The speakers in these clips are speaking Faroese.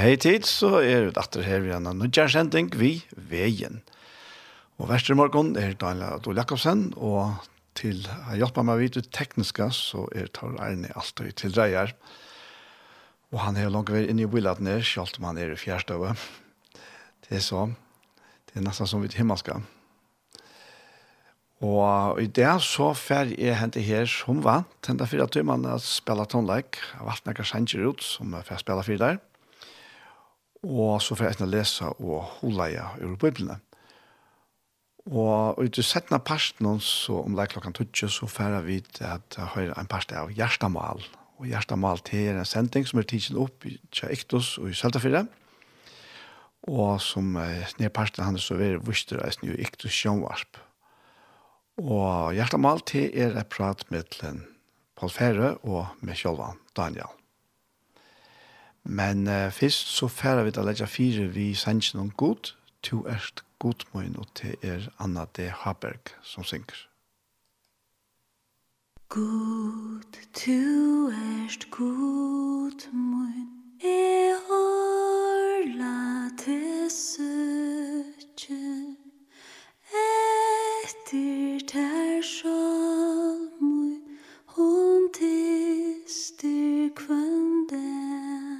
hei tid, så er vi datter her vi har nødgjørkjenting vi veien. Og verste morgen er Daniel Adol Jakobsen, og til å hjelpe meg vidt ut tekniska, så er Tor Arne alltid til dreier. Og han er langt vei inne i Willadene, selv om han er i fjærstøve. Det er så. Det er nesten som vi til himmelska. Og i det så fer jeg hente her som vant, hente fire timene å spille tonelike. tonleik, av noen nekker ut, som jeg får spille fire der og så får jeg etter lese og holdeie ur Bibelen. Og ut i settene parten, så om det er klokken 20, så får jeg vite at jeg har en part av Gjerstamal. Og Gjerstamal til en sending som er tidsen opp i Tjaiktos og i Søltafire. Og som eh, nedparten han så er vuster av i Iktos Sjønvarp. Og Gjerstamal til er et prat med Paul Fære og med Kjolvan Daniel. Men uh, først så færer vi til å legge fire vi sender noen god, to erst god min, og til er Anna D. Haberg som synger. God, to erst god min, e har la til søtje, etter ter sjål sjalmui, hun tister kvendet.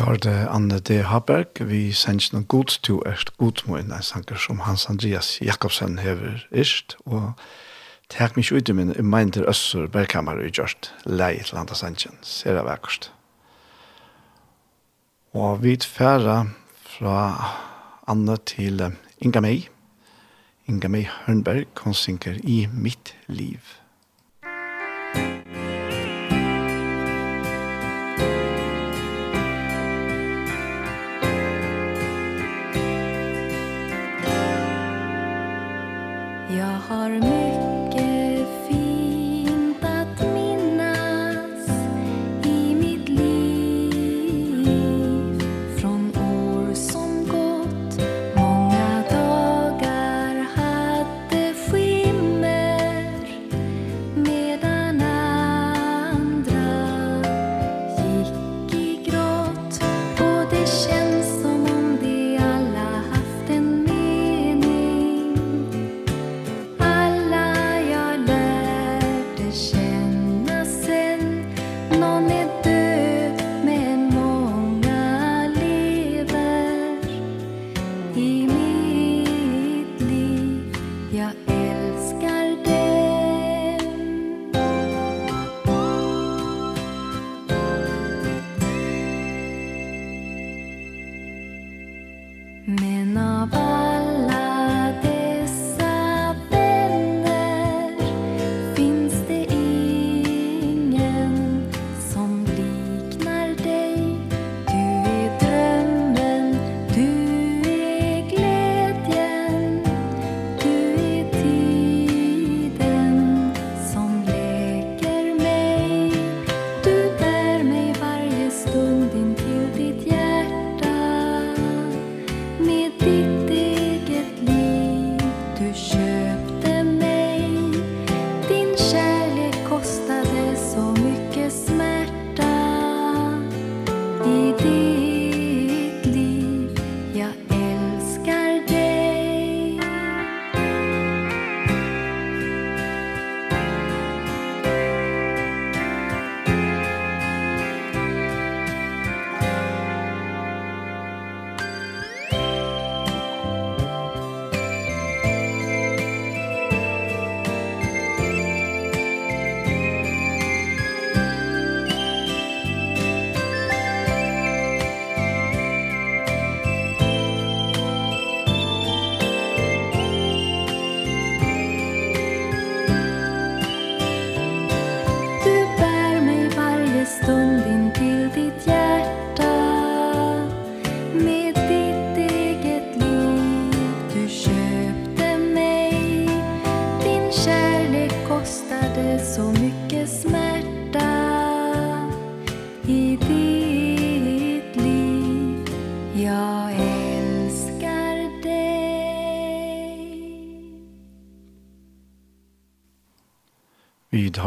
Det det Anne D. Haberg, vi sender noen god to erst godmoen, en sanger som Hans Andreas Jakobsen hever erst, og takk mye ut i min, i mein til Øssur Bergkammer i gjørst lei til andre sanger. ser jeg vekkert. Og vi tfæra fra Anne til Inga Mei, Inga Mei Hørnberg, hun synger i mitt liv.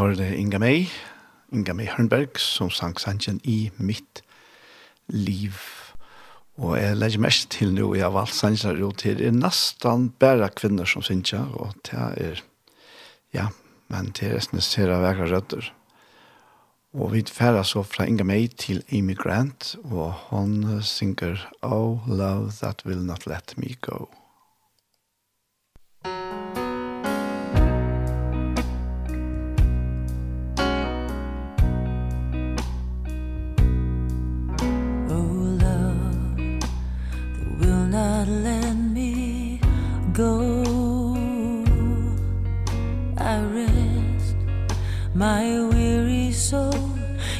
hørte Inga May, Inga May Hørnberg, som sang sangen i mitt liv. Og jeg legger mest til nå, jeg har valgt sangen jo til, det er nesten bare kvinner som synger, og det er, ja, men det er nesten ser av vekre røtter. Og vi færre så fra Inga May til Amy Grant, og hun synger «Oh, love that will not let me go». not let me go. I rest my weary soul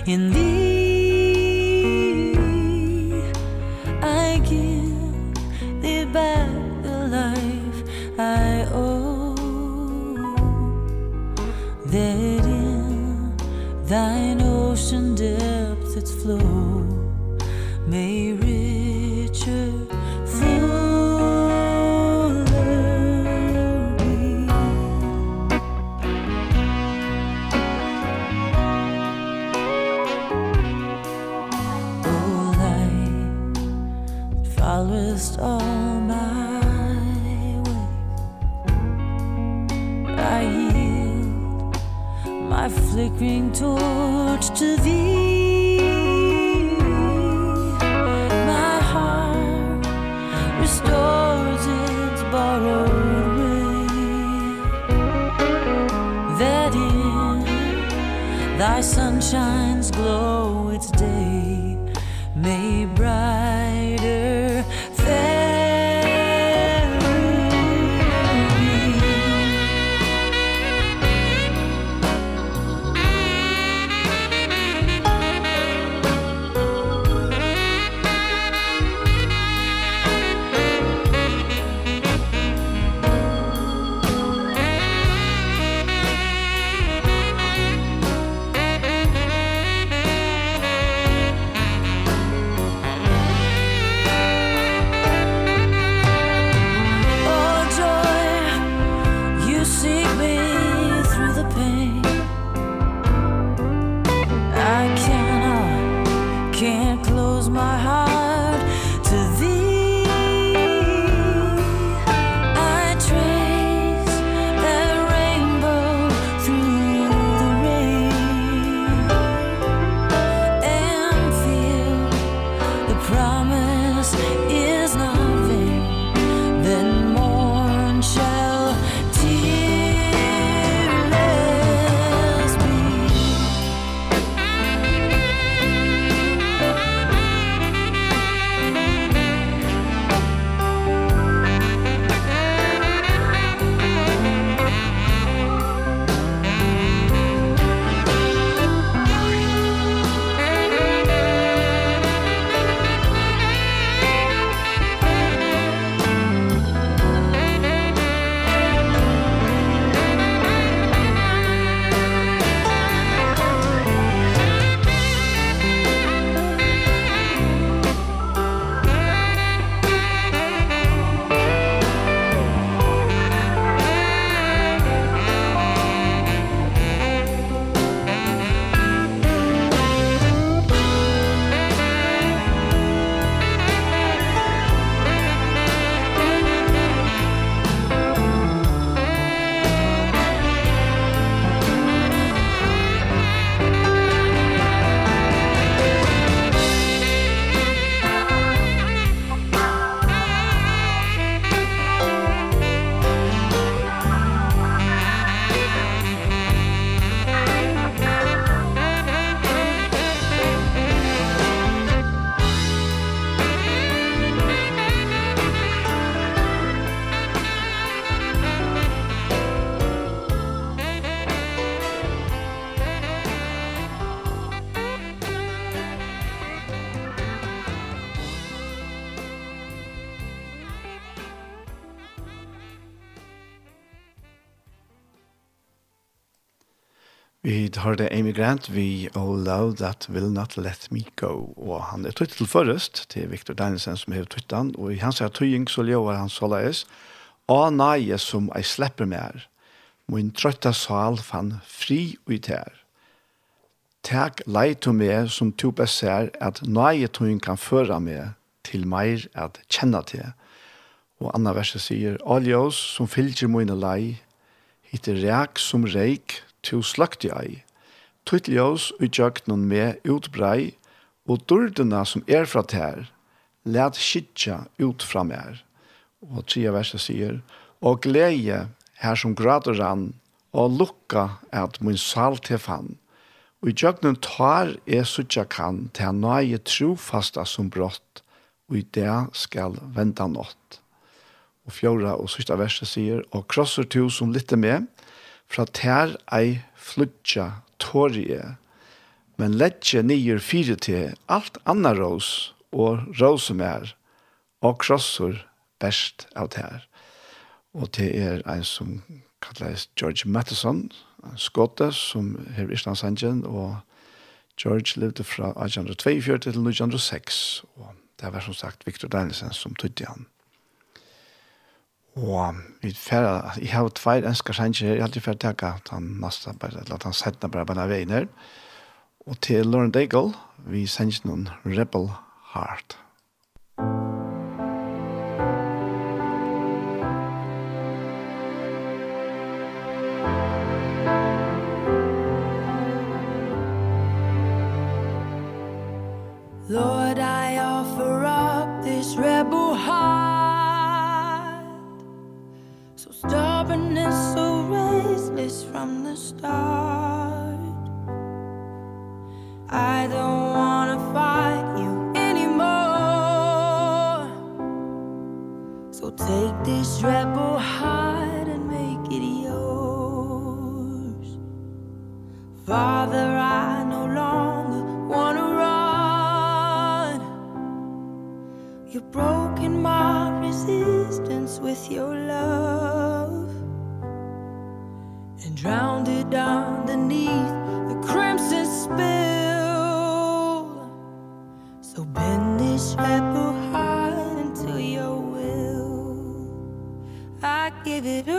in thee. flickering torch to thee. My heart restores its borrowed way That in thy sunshine's glory. hørte Amy Grant vi Oh Love That Will Not Let Me Go. Og han er tøyt til forrest til Victor Danielsen som hever tøytan. Og i hans her tøying så ljøver han så leis. Å nei som jeg slipper mer. Min trøtta sal fann fri ut her. Takk lei to meg som to besær at nei tøying kan føra meg til meir at kjenne til. Og anna verset sier, Aljøs som fylgjer mine lei, hitte reak som reik, to slakti ei tuttljøs ljøs og jøknen med utbrei, og durdene som er fra tær, let skitja ut fra mer. Og tredje verset sier, og glede her som grader han, og lukka at min salt til fann. Og i jøknen tar jeg suttja kan til nøye trofasta som brått, og i det skal venta nått. Og fjorda og sista verset sier, og krosser to som lytter med, fra tær ei flutja tårer jeg, men letje nyer fire til alt anna rås og rås som er, og krosser best av det her. Og det er en som kalles George Matheson, en skotte som er i Islandsangen, og George levde fra 1842 til 1906, og det var som sagt Victor Danielsen som tydde han. Og vi færre, jeg har tveir ønsker sanger, her, jeg har alltid færre takka han nasta, bare, eller at han setna bare bare veien her. Og til Lauren Daigle, vi sanger noen Rebel Heart. Lord this from the start. I don't want to fight you anymore. So take this rebel heart and make it yours. Father I no longer want to run. You've broken my resistance with your love drowned underneath the crimson spill. So bend this apple heart into your will. I give it up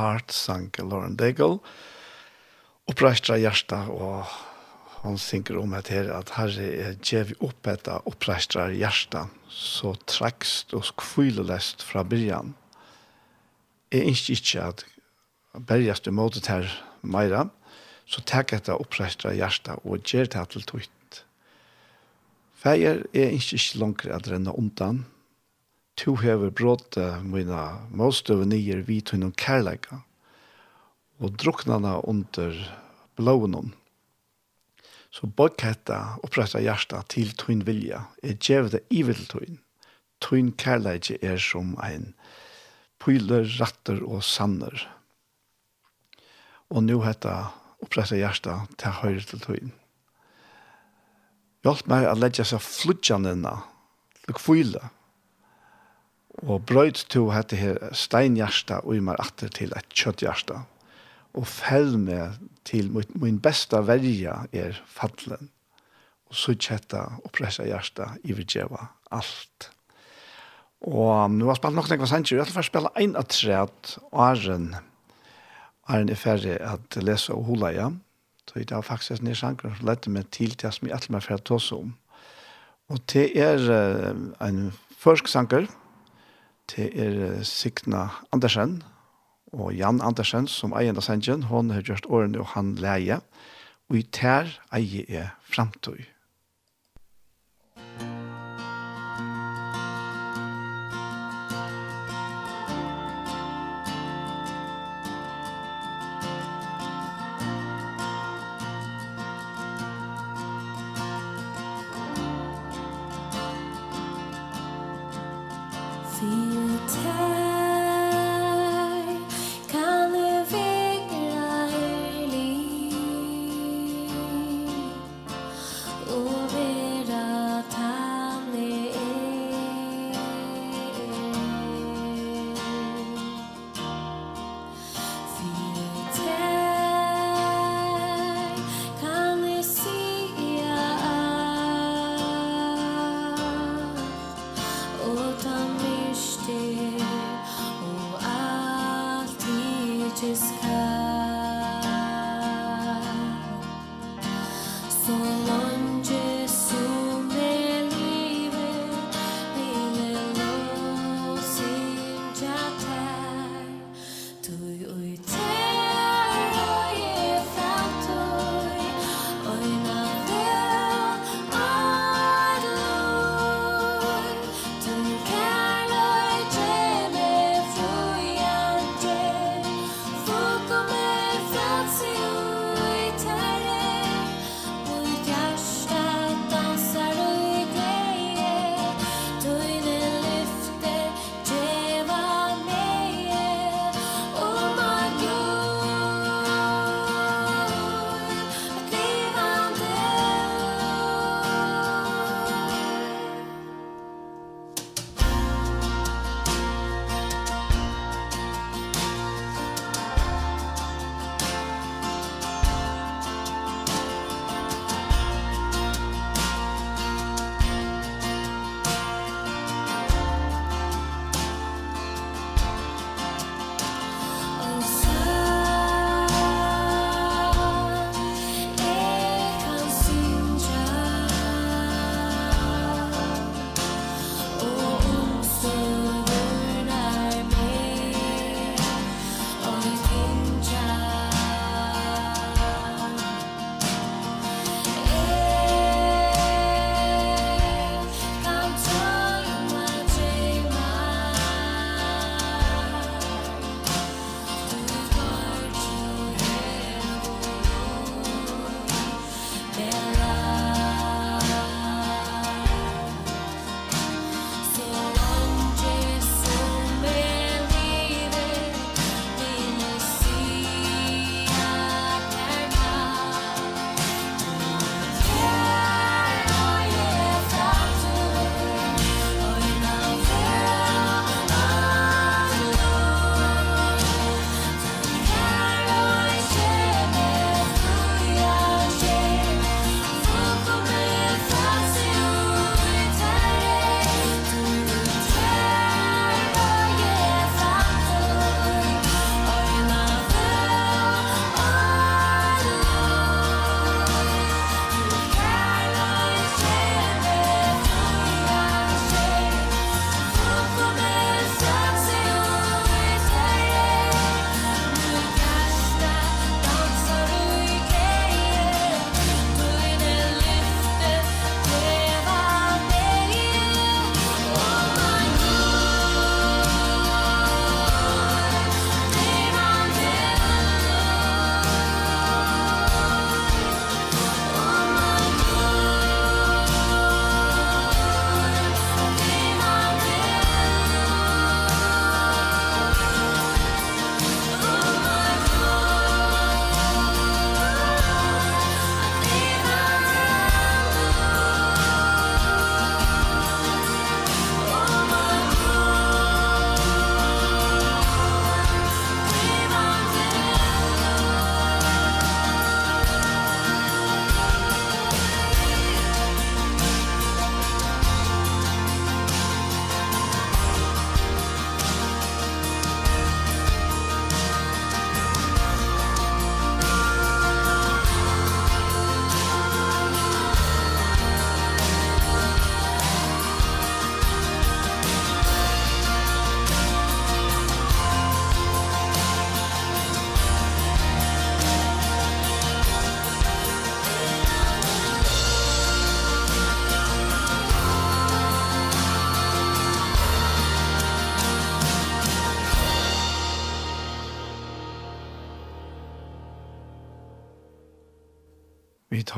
Heart, sang Lauren Daigle. Oppreistra hjärsta og han synker om at her at herre er djev opp etter oppreistra hjärsta så trekst og skvilelest fra byrjan. Jeg ønsker ikke at bergjast i måte her meira, så takk etter oppreistra hjärsta og gjer det til tøyt. Feier er ikke ikke langere at renne undan, to hever bråte mina måstøve nyer vi tog noen kærleika, og druknana under blånen. Så bøkhetta oppretta hjärsta til tøyn vilja, er djevde ivel tøyn. Tøyn kærleika er som ein pyler, ratter og sanner. Og nu hetta oppretta hjärsta til høyre til tøyn. Hjalp meg at leggja seg flutjanina, lukkfyla, Og brøyt to hette her steinhjersta og i meg atter til et kjøtthjersta. Og fell meg til min besta verja er fallen Og så kjetta og pressa hjersta i vidjeva alt. Og nu har spalt nok nekva sanger, jeg har spela ein av træt at Aren, Aren er ferdig at lesa og hula, ja. Så det var faktisk en sanger som lette meg til til som jeg alltid meg ferdig tås om. Og det er en førsk sanger, til er Signa Andersen og Jan Andersen som eier av sendjen. Hun har gjort årene og han leie. Og i tær eier er fremtøy. Utan mysti Och allt i tyska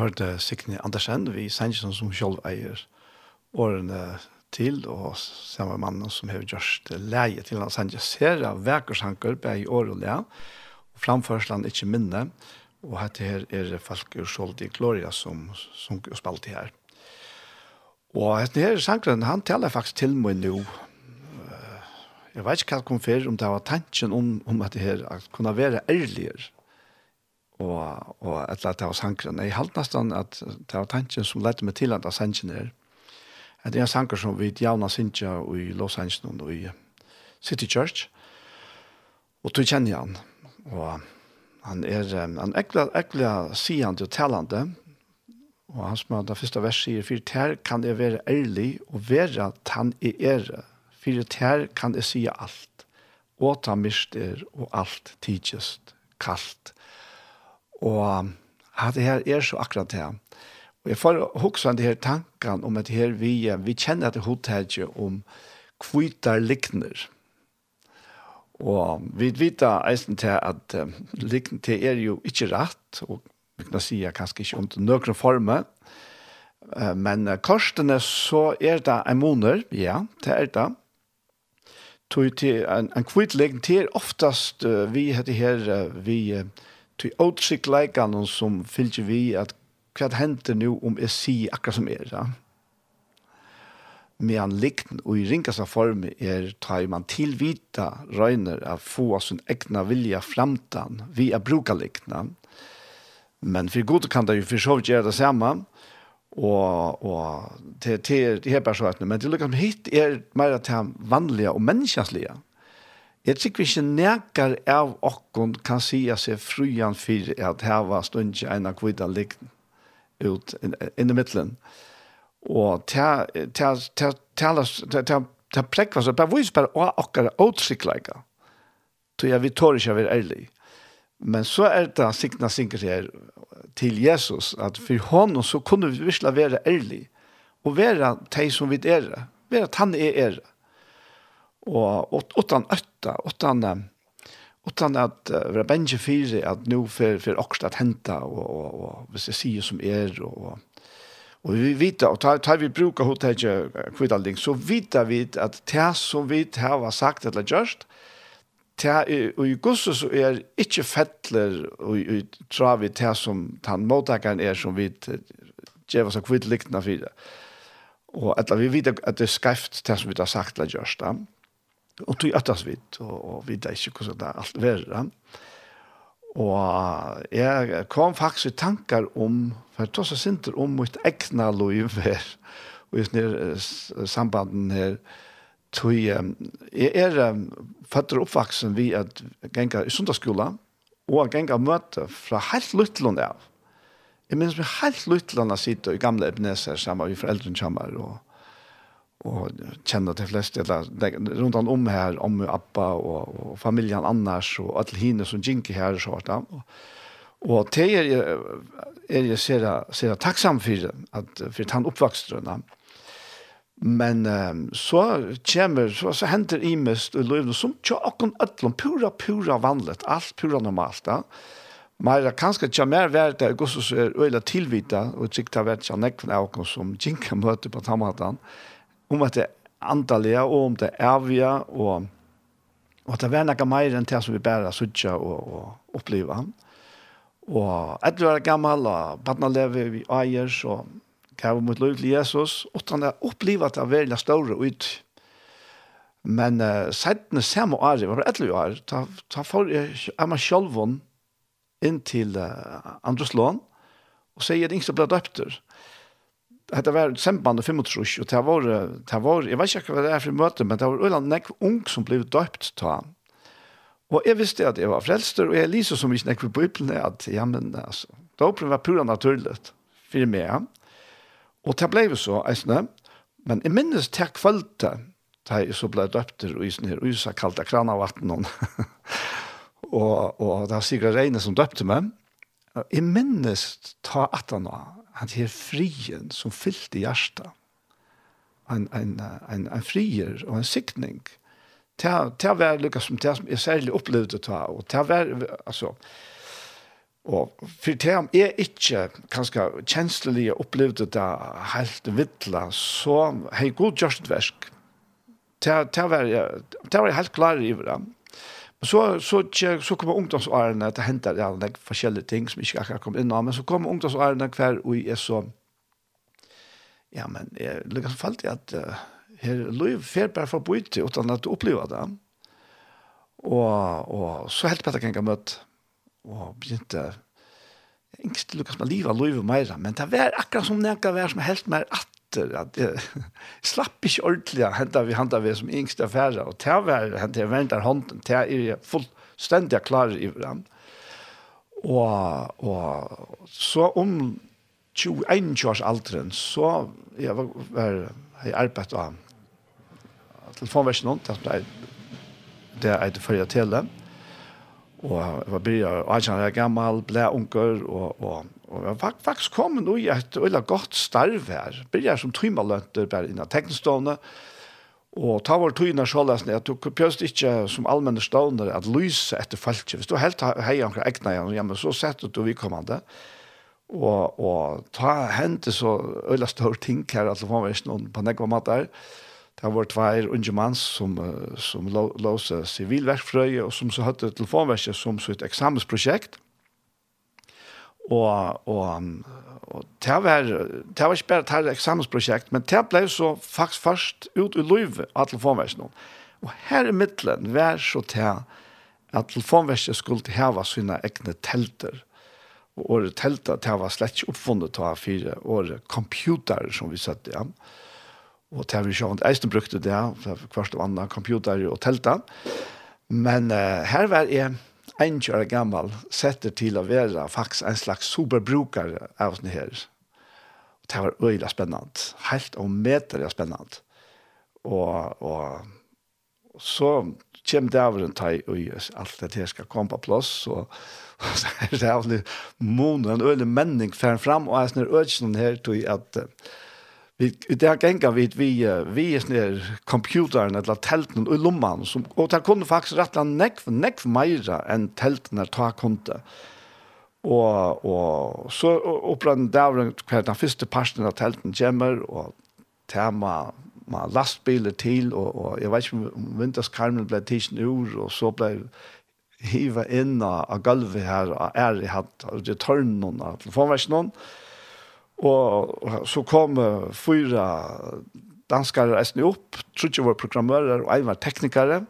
hørte Signe Andersen, vi sender som selv eier årene til, og samme mannen som har gjort leie til han sendte ser av vekersanker på i år og leie, og framførselen ikke minne, og dette her er folk og skjold i Gloria som som og spalte her. Og dette her sankeren, han taler faktisk til meg nå, Jeg vet ikke hva det kom før, om det var tanken om, om at det her at kunne være ærligere og, og at eller annet av sangren. Jeg nesten at det var tanken som lette meg til at jeg sangen er. Det er en sanger som vi javna sinja i Los Angeles og i City Church. Og tu kjenner han. Og han er han ekla, ekla sigende og talande Og han som har det første verset sier, for kan jeg være ærlig og være at han er ære. For kan jeg sjá alt. Og ta mistir og alt tidsest kaldt Og at det her er så akkurat det. Og jeg får også en det her tankene om at her vi, vi kjenner at det hotellet om kvitar likner. Og vi vet eisen til at uh, likner til er jo ikke rett, og vi kan si kanskje ikke om det noen former, uh, men uh, korsene så er det en måneder, ja, det er det. Tog til en, en kvitt ligner til er oftast uh, vi heter her, uh, vi uh, til åtsikt leikene som fylgjer vi at hva hender nå om jeg sier akkurat som er, ja? Medan likten og i ringkassa form er ta man tilvita røyner av få sin egna vilja framtan vi er bruka likna. Men for god kan det jo for så vidt gjøre det samme, og, og til, til, til her personene, men det lukkar som hit er mer til vanlige og menneskjenslige. Mm Jeg tykker ikke nekar av okkon kan sia seg frujan for at her var stund ikke en av kvita liggen ut inn i middelen. Og ta ta ta ta ta prekva så på vis bare å okkar outsykleika. Så jeg vil tåre ikke være ærlig. Men så er det sikna sinker her til Jesus, at for honom så kunne vi virkelig være ærlig, og være de som vi er, være at han er ære og utan åttan utan at att vara bänge fyra att nu för för också att henta, och och och vad ska säga som är och och vi vet og tar tar vi brukar hotellje kvittalling så vet vi att det som vi har sagt eller just ta og i gussus så er ikkje fettler og i travi ta som tan mottakaren er som vi geva så kvitt likna det. Og at vi vet at det er skæft det som vi har sagt la gjørst da og tog øttes vidt, og, og vi vet ikke hvordan det er alt verre. Og jeg kom faktisk i tankar om, for jeg tog så sinter om mitt egna liv her, og i sånne sambanden her, tog jeg, jeg er um, født og oppvaksen vi at genga i sundagsskola, og at genga møte fra helt Lutlund av. Jeg minns vi helt Lutlund av sitte i gamle Ebenezer sammen med foreldrene kommer, og og kjenner til flest, eller runt om her, om Appa og, og familjen annars og alle hine som jinker her, så där. og det är er är jag ser ser tacksam for, at, for han uppväxtrarna. Men um, så kommer så, så henter i mest och löv som tjå akkurat allom pura pura vanligt alt pura normalt. Da. Men det kanskje ikke mer verdt det, og så er øyla tilvita, og sikkert har vært ikke nekven av oss som jinka møter på tammaten. Mm om at det antallet og om det evige og og at det var noe mer enn det som vi bare suttet og, og oppleve. Og etter å være gammel og badna leve i eier så kjære mot lov til Jesus og han har opplevd at det var veldig større ut. Men uh, settene samme året, var det etter år, ta, ta for er man selv inn til uh, Andres lån og sier at ingen ble døpter. Det var samband og 35, og det var, det var, jeg vet ikke hva det er for møte, men det var Øyland Nekv Ung som ble døpt ta. Og jeg visste at jeg var frelster, og jeg lyser som ikke Nekv på bibeln at ja, men altså, døpen var pura naturligt for meg. Ja. Og det ble så, eisne, men jeg minnes til kvalitet, da jeg så ble døpt og isen her, og så kalte jeg krana vatten og, og, og det var Sigurd Reine som døpte meg. Jeg minnes ta at han var, han her frien som fyllte hjertet, en, en, en, en frier og en siktning. til å være lykkes som det som jeg særlig opplevde ta, og til å være, altså, og for det om jeg ikke kanskje kjenslig opplevde det helt vittla, så har jeg god gjørst versk. Det å være helt klar i det, så så så så kommer ungdomsåren att det händer ja det forskjellige ting som ikke akkurat kom in men så kommer ungdomsåren hver, og jeg är så ja men jeg lykkes falt i at uh, her lov fer bare for å bo ut, uten at du opplever det. Og, og så helt på kan jeg møte, og begynte Engst lukas man liva loive mer, men det var akkurat som nekka vær som helst mer at etter at jeg slapp ikke ordentlig hentet vi hentet vi som yngste affære, og til å være hentet jeg vendt av hånden, til jeg er fullstendig klar i hverandre. Og, og så om 21 års alderen, så jeg var, var jeg arbeidet av telefonversjonen, det er det jeg følger til det. Og jeg var bryr, og jeg er gammel, ble unger, og, og Og jeg var faktisk kommet i et veldig godt starv her. Begynner som trymalønter bare innan teknestående, Og ta vår tøyner så løsene at du pjøst ikke som allmenne stående at lyse etter falskje. Hvis du helt hei omkring egna igjen, ja, men så setter du vidkommende. Og, og ta hente så øyla større ting her, at det var ikke noen på nekva mat der. Det var tvær unge mann som, som låse sivilverkfrøye, og som så hadde telefonverket som sitt eksamensprosjekt. Mm og, og, og det var, det var ikke bare et eksamensprosjekt, men det ble så faktisk først ut i løyve av telefonversjonen. Og her i midtelen var så til at telefonverset skulle hava sine egne telter. Og året telter, det var slett ikke oppfunnet av fire året computer som vi satt i. Ja. Og det har vi sjånt eisen brukte det, for hvert av andre computer og telter. Men uh, her var jeg en kjøre gammel setter til å være faktisk en slags superbruker av sånne her. Og det var øyelig spennende. Helt og meter er spennende. Og, og så kommer det av en her, og alt det her skal komme på plass, og, og så er det av månen, en øyelig menning fram, og jeg snur øyla her til at uh, Vi det har gänga vi vi vi är snär computern eller tälten och lomman som och där kunde faktiskt rätta neck för neck för mera än tälten där ta kunde. Och och så uppran där kvar den första passionen av tälten gemmer och tema ma lastbilar till och och jag vet inte om vinterskarmen blev tischen ur och så blev hiva in av golvet er i hatt og det tørn noen av telefonversjonen Og så kom fyra danskare reisende opp, trodde var programmører og en var teknikere,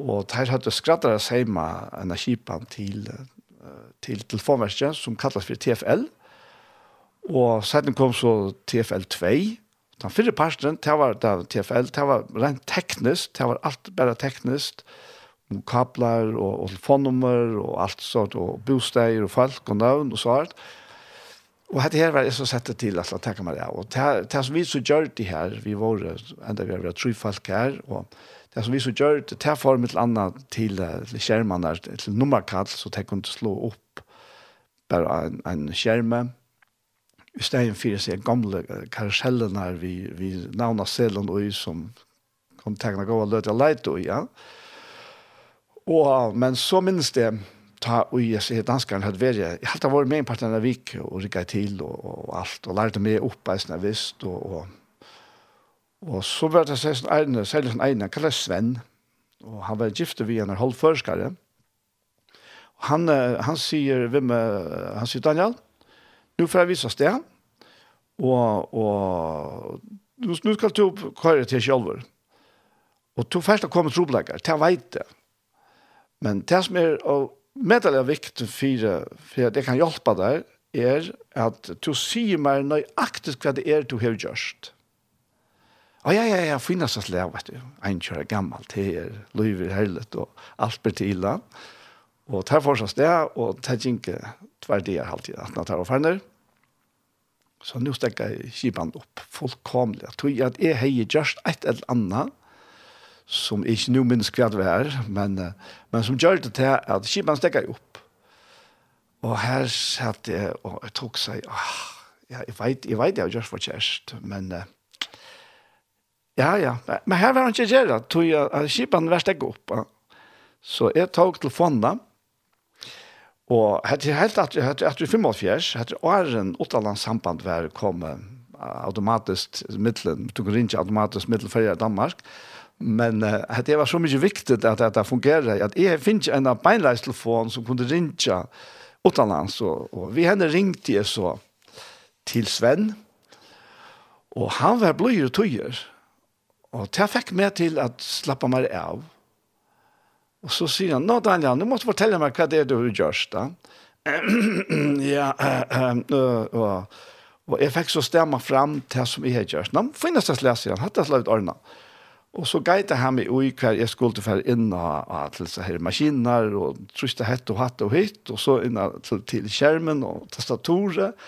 og der hadde skrattere hjemme en av kjipene til, til telefonverket som kallas for TFL, og siden kom så TFL 2, den fyrre parten, det var da, TFL, det var rent teknisk, det var alt bare teknisk, om kabler og, og telefonnummer og alt sånt, og bosteier og folk og navn og så og Och hade här var det så sättet till at jeg tenker och det som vi så gör det här vi var ända vi var tre folk her, och det som vi så gör det tar form mitt annat till skärmen där till nummerkall så det kunne slå upp bara en, en skjerme. i stedet for å se gamla her, vi, vi navna selen och som kom tegna gå og løte leit og ja. Og, men så minnes det ta og jeg sier danskeren hadde vært, jeg hadde vært med en part av Vik og rikket til og, og alt, og lærte meg opp av sånn visst, og, og, og så var det sånn egen, særlig sånn egen, kallet Sven, og han var gifte vi en holdførskare, og han, han sier, hvem, han sier Daniel, nå får jeg vise oss det, og, og nå skal du køre til kjølver, og to først har kommet troblegger, til jeg. Vet det, Men det som er og, medelig er viktig for, for at jeg kan hjelpe deg, er at du sier meg nøyaktig hva det er du har gjort. Ja, ja, ja, ja, finnes det slag, vet du. En kjører gammel til er, løyver hellet og alt blir til illa. Og tar for seg sted, og tar ikke tvær det er alltid at han tar og ferner. Så nå stekker jeg kjipen opp fullkomlig. Jeg tror at jeg har gjort et eller annet som ikke nå minns hva det var, men, men som gjør det til at skipen stekker opp. Og her satt jeg og jeg tok seg, ah, ja, jeg vet, jeg vet jeg har gjort for kjærest, men ja, ja, men her var han ikke gjerne, tog jeg at var stekker opp. Så jeg tok telefonen, Og hette helt at hette at 85 hette åren Ottalands samband var kommet automatiskt mittlen tog ringe automatiskt mittel för Danmark Men uh, det var så mycket viktigt att, det fungerar. Att jag finns en beinleistelefon som kunde ringa utanlands. Och, och vi hade ringt det så till Sven. Och han var blöjor och tøyer. Och det fick mig till att slappa mig av. Och så säger han, Nå Daniel, nu måste du fortälla mig vad det är du görs då. ja, uh, uh, uh, og jeg fikk så stämma fram till som jeg har gjort. Nå, finnes det läsa han, hatt det ordna. Ja. Og så guide han meg i hver jeg skulle for inn og til så her maskiner, og tryste hett og hatt og hitt, og så inn til, til skjermen og tastaturet,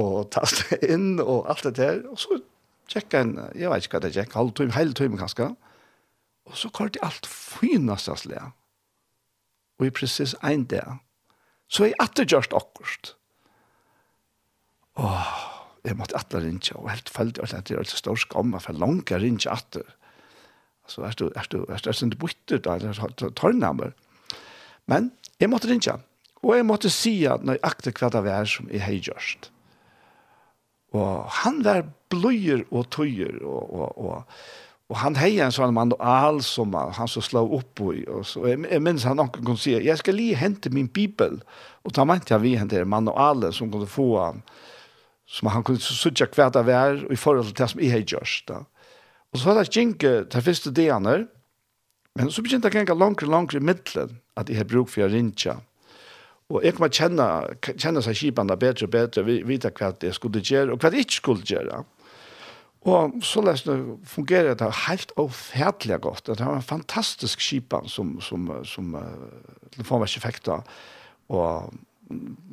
og taste inn og alt det der. Og så tjekka en, jeg vet ikke hva det er tjekka, halv tøyme, hele tøyme kanskje. Og så kom jeg alt finast av slag. Og i precis ein dag, så jeg atter gjørst akkurat. Åh, jeg måtte atter rinja, og helt følte jeg at det er så stor skam, for langt jeg rinja atter. Altså, er du, er du, er du, er du bytter da, eller tornamer. Men jeg måtte rinja, og jeg måtte si at når jeg akte hva det var som jeg har gjørst. Og han var bløyer og tøyer, og, og, og, og han hei en sånn mann og all som han så slå opp i, og så, jeg, jeg minns han noen kunne si, jeg skal lige hente min bibel, og da mente jeg vi hente mann og alle som kunne få han, som han kunne sutja hva det var, og i forhold til det som jeg har gjort. da. Og så var det ikke de første dagene, men så begynte jeg å langere og langere i midtelen at jeg har bruk for å rinja. Og jeg kom kjenne, kjenne seg kjipene bedre og bedre, vite hva jeg skulle gjøre og hva jeg ikke skulle gjøre. Og så lest det fungerer det helt avferdelig godt. Det var en fantastisk skipan som, som, som uh, telefonverket fikk da. Og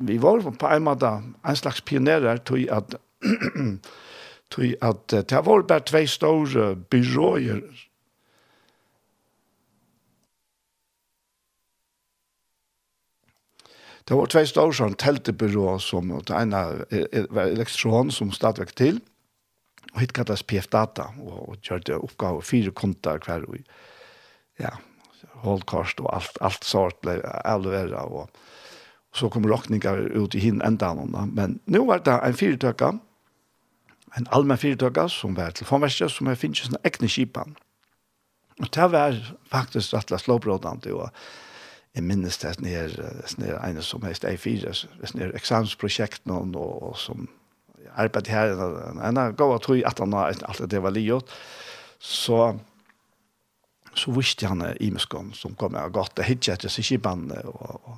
vi var på en måte en slags pionerer til at Tui at det var bare tvei store byråer Det var två store sånn teltebyrå som det ena var elektron som stadväck till och hit kallas PF Data och, och körde oppgave fyra kontar kvar og ja, holdkast og allt, allt sort ble allvärda och, så kom rockningar ut i hin annan. men nu var det en fyrtöka en allmenn fyrtøkka som var telefonverset, som jeg finnes en ekne kipan. Og det var faktisk rettelig slåbrådende, og jeg minnes det nere, nere ene som heist E4, nere eksamensprosjekt noen, og, og som arbeid her, en, en gav at tog at han alt det var livet, så så visste han i muskene som kom og gått, det hittet etter seg kipene, og, og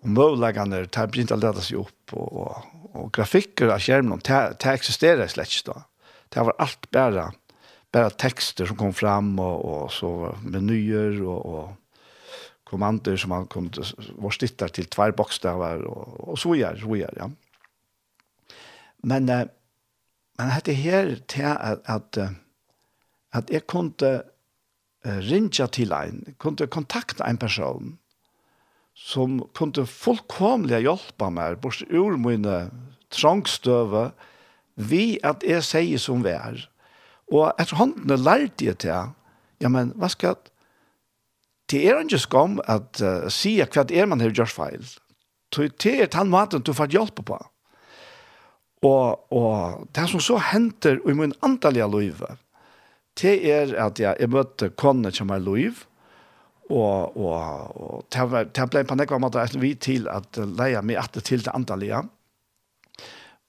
og møvleggene tar begynt å lede seg opp, og, og, og grafikker av skjermen, det eksisterer slett ikke da. Det var alt bare, bare tekster som kom fram, og, og så menyer, og, og kommander som man kunne, var stittet til tvær bokstaver, og, og så gjør, så gjør, ja. Men, men dette her til at, at, at jeg kunne rinja til en, kunne kontakta en person, som kunde fullkomliga hjälpa mig bort ur mina trangstøve vi at jeg sier som vi er. Og etter håndene lærte jeg til, ja, men hva skal jeg Det er ikke skam at uh, sier hva det er man har gjort feil. Det er den maten du får hjelp på. Og, og det som så henter i min antallige liv, det er at jeg, jeg møter kone som er liv, og og og ta ta blei på nekva måta vi til at leia meg at til det antallia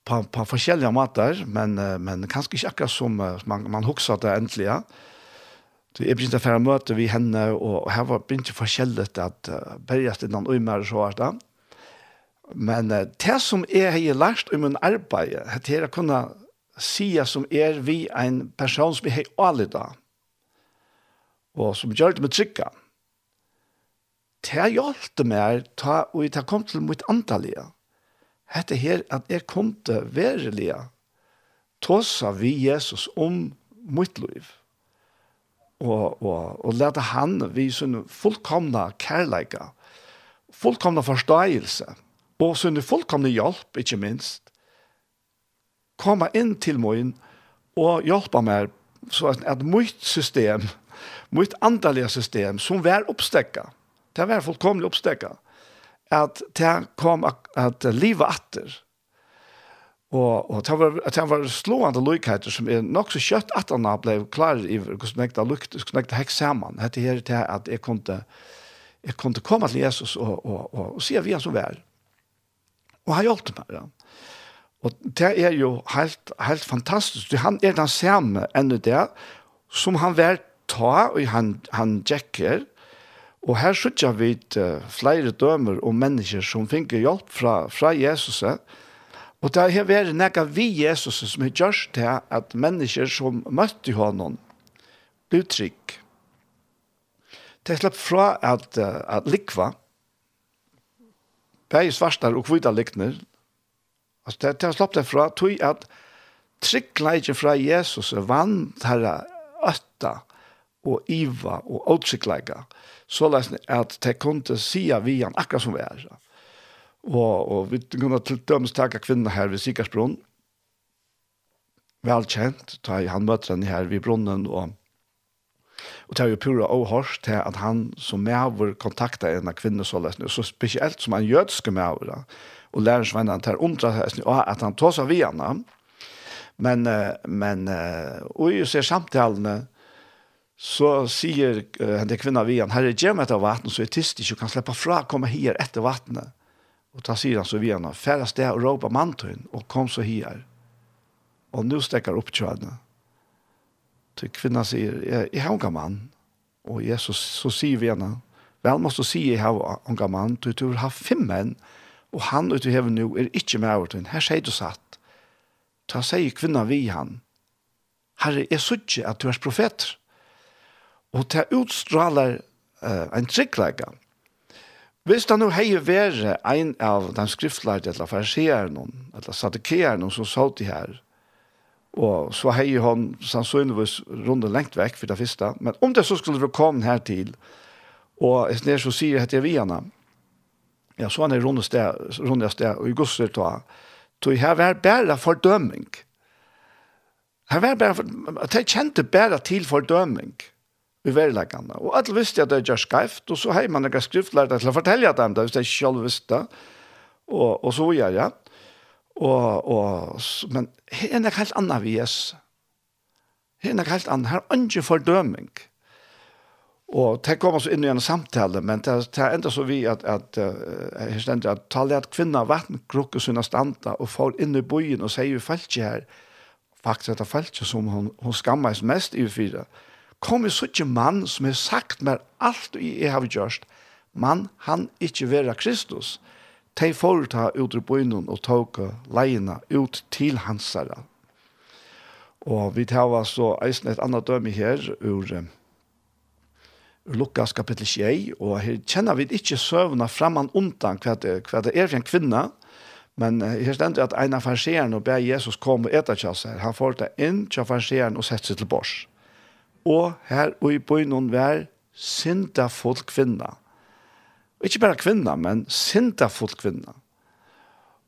på på forskjellige måter men men kanskje ikke akkurat som man man hugsar det endelig ja Så jeg begynte å fære møte vi henne, og her var begynte forskjellig at uh, bergjast innan øymer og så hvert. Men uh, det som jeg har lært om min arbeid, det er å kunne si som er vi en person som jeg har alle da, og som gjør det med tryggene det hjalp meg ta, og det kom til mitt antallige. Hette her at jeg kom til verelige tåsa vi Jesus om mitt liv. Og, og, og lette han vi sånne fullkomne kærleika, fullkomne forståelse, og sånne fullkomne hjelp, ikke minst, komme inn til min og hjelpe meg så at mitt system, mitt andalige system, som var oppstekket, Det var fullkomlig oppstekka. At det kom at, at livet atter. Og, og det var, det var slående lykheter som er nok så kjøtt at han ble klar i hvordan jeg da lukte, hvordan jeg da hekk sammen. det her til at jeg kunne, jeg kunne komme til Jesus og, og, og, og se vi er som vær. Og han hjelpte meg. Ja. Og det er jo helt, helt fantastisk. Han er den samme enda det som han var ta, og han, han jekker, Og her sutja vi uh, flere dømer og mennesker som finner hjelp fra, fra Jesus. Og det har vært nekka vi Jesus som har gjort det at mennesker som møtte honom blir trygg. Det er slepp fra at, uh, at likva, begge svarstar og kvita likner, altså det, det er slepp det fra, tog at tryggleikje fra Jesus vann herre øtta og iva og åtsikleidje så läs att det kunde se vi han akkurat som är. Och och vi kunde till döms tacka kvinnorna här vid Sikarsbron. Välkänt, ta i han mötte den här vid brunnen och Och det är ju pura ohörst till att han som mäver kontaktar en av kvinnor så läs. Så speciellt som han jötske mäver. Och lärarsvännen tar ontra hästen och att han tar sig vid henne. Men, men, och ju ser samtalen så sier uh, den kvinna vi han, herre, gjem etter vatten, så er tyst ikke, kan slippe fra, komme her etter vattnet. Og ta sier han så vi han, færre sted og råpa mantøyen, og kom så her. Og nå stekker opp kjødene. Til kvinna sier, jeg, jeg har unga mann. Og Jesus, så sier vi henne, vel måste du si jeg har unga mann, du tror har fem menn, og han ute i heven nå er ikke med over til her sier du satt. Ta sier kvinna vi han, herre, jeg sier ikke at du er profeter og det utstråler uh, en trygglegge. Hvis det nå hei være en av den skriftlærte eller farsierne, eller sadikeerne som sa de her, og så hei han sannsynligvis rundt lengt vekk for det første, men om det så skulle vi komme her til, og jeg snir så sier jeg til vi henne, ja, så han er rundt sted, rundt sted, og i gusser ta, tog her var bare fordøming. Her var bare, de kjente bare til fordøming. Ja uverleggende. Og alle visste at det gjør skreft, og så har man ikke skriftlærere til å fortelle dem det, hvis jeg ikke selv visste. Og, og så gjør jeg. Og, og, men her er det helt annet vi er. Her er det helt annet. Her er ikke fordøming. Og det kommer så inn i en samtale, men det, det er enda så vi at, at uh, jeg stender at talet at kvinner vatnkrukket sine standa og får inn i byen og sier jo falt her. Faktisk at det falt som hun, hun skammer mest i fire. Uh, kom i sånn mann som har sagt meg alt jeg har gjort, mann han ikke vera Kristus. De får ta ut ur bøynen og tåka leiene ut til hansara. Og vi tar så eisen et annet døme her ur, ur Lukas kapittel 6, og her kjenner vi ikke søvnene framman undan hva det, hva det er for en kvinna, men her stender at en av farseren og ber Jesus kom og etter kjassar, han får det inn til farseren og sett seg til bors og her og i bøynen vær synda folk kvinna. Og ikke bare kvinna, men syndafull kvinna.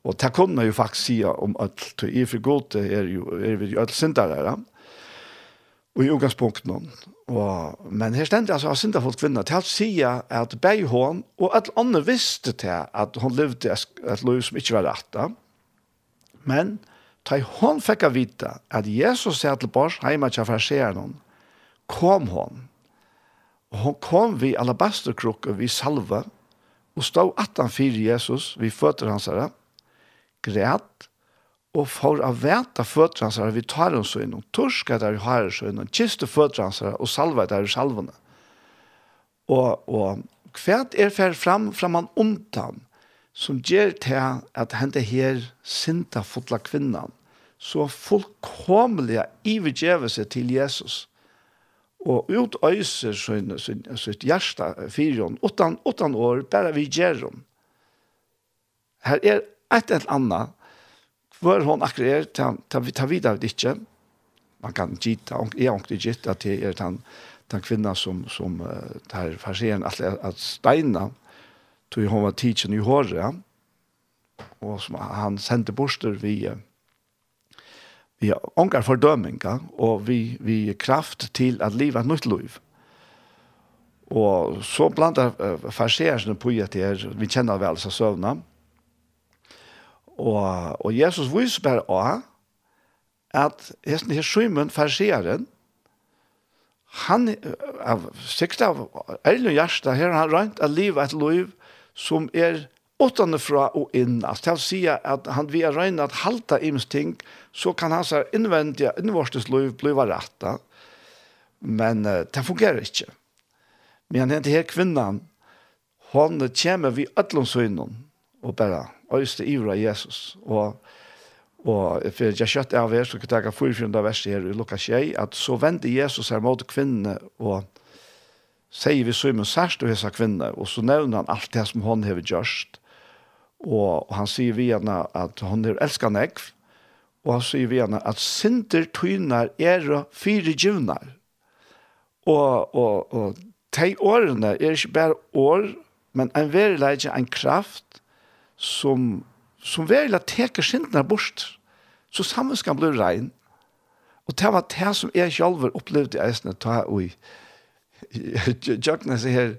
Og det kunne jo faktisk si om at to i for god er, jo, er vi jo alt der. og i utgangspunkten. Og, men her stendte altså av folk kvinna, til at sier at bei hon, og at andre visste til at hon levde et liv som ikke var rett. Men, Da hon fikk vita at Jesus sier til bors hjemme til farseeren noen, kom hon. Og hon kom vi alabasterkrukke vi salve, og stod attan fyr Jesus, vi føtter hans herre, græt, og for å vete føtter hans herre, vi tar hans inn, og torsker der vi har hans inn, og kiste føtter hans herre, og salve der i salvene. Og, og kvært er fer fram, fram han undan som gjør til at hente her sinta fotla kvinnan, så fullkomlig i seg til Jesus og ut øyser sin, sin, sitt hjerte fyron, utan, utan år, bare vi gjør dem. Her er et eller annet, hvor hon akkurat er, ta, ta, ta vidare det ikke, man kan gita, jeg har ikke gitt at det er den, den kvinna som, som uh, tar farseren at, at steina, tog hon var tidsen i håret, ja? og som han sendte borster via, uh, ja, ongar fordøminga, og vi, vi kraft til at leva er nytt liv. Og så blandar uh, farsersene på at er, vi kjenner vel seg søvna, og, og Jesus viser bare av at hesten her Simon farseren, han av sikt av ærlig hjerte her, han rønt at livet er et liv som er åttan fra og inn. Altså, til å si at han vil røyne at halta ims ting, så kan hans her innvendige, innvortes liv bli rett. Men uh, det fungerer ikke. Men den her kvinnan, hon kommer vi ødlom søgnen, og bare øyste ivra Jesus. Og, og for jeg kjøtt av her, så kan jeg ta 44 verset her i Lukas 6, at så vende Jesus her mot kvinnene, og sier vi så særst og hese kvinner, og så nevner han alt det som hon har gjørst. Og han sier vi henne at hun er elsket ekv, og han sier vi henne at synder tyner er og fire djuvner. Og, og, og de årene er ikke bare år, men en verilegje, en kraft som, som verilegje teker syndene bort. Så sammen skal han bli regn. Og det var det som jeg selv opplevde i eisene, ta og i jøknes her,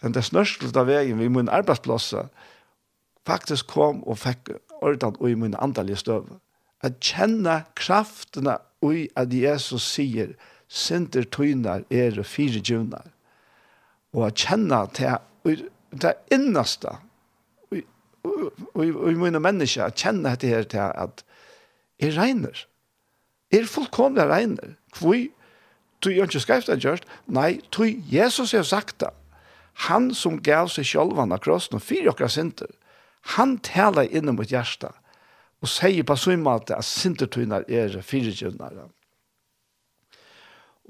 den der snørstelte av veien ved min arbeidsplass, faktisk kom og fikk ordan og i min andalige støv. At kjenne kraftene ui at Jesus sier, «Sinter tøyner er fire djunar. Og at kjenne til det innaste og i mine mennesker, at kjenne til her til at jeg regner. Jeg er fullkomlig regner. Hvor du gjør ikke skrevet det gjørst. Nei, du Jesus har sagt det. Han som gav seg selv av krossen og fyrer okkar sinter, Han taler innom mot hjertet og sier på sånn måte at sintertøyner er fyrirgjøvnere.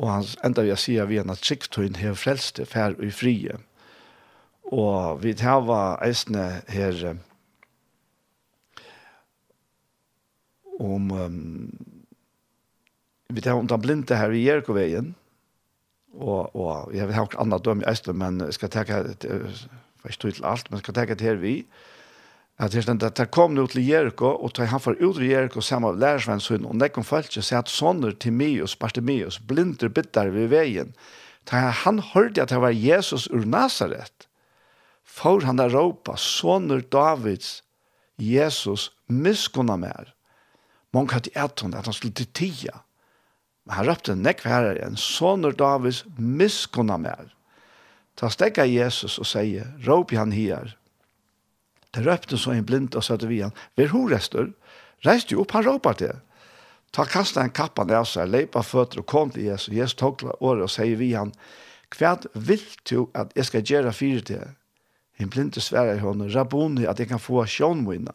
Og han enda vil si at vi er at sikktøyn har frelste fær og frie. Og vi tar eisne her om um, vi tar om den blinde her i Jerkoveien og, og jeg vil ha et annet døm i Østland men jeg skal ta jeg vet ikke til alt men jeg skal ta det her vi og at det ständ at det kom nå til Jericho og tog han for ut ur Jericho sammen med så och og falske så att at till mig och sparte mig blinder bitar ved veien, Ta han hørte at det var Jesus ur Nazaret. for han der råpa, sonner Davids Jesus miskunna mer. Man kan inte äta honom att han skulle till tia. Men han röpte näkva här en sonner Davids miskunna mer. Ta stäcka Jesus och säger, rop han här, Det røpte så en blind og søtte vi han. Vi hun rester? Reiste jo opp, han råpar til. Ta kasta en kappa ned av seg, leipa føtter og kom til Jesus. Jesus tog året og sier vi han, hva vil du at jeg skal gjøre fire til? En blind sverre i hånden, rabboni at jeg kan få sjånmoina.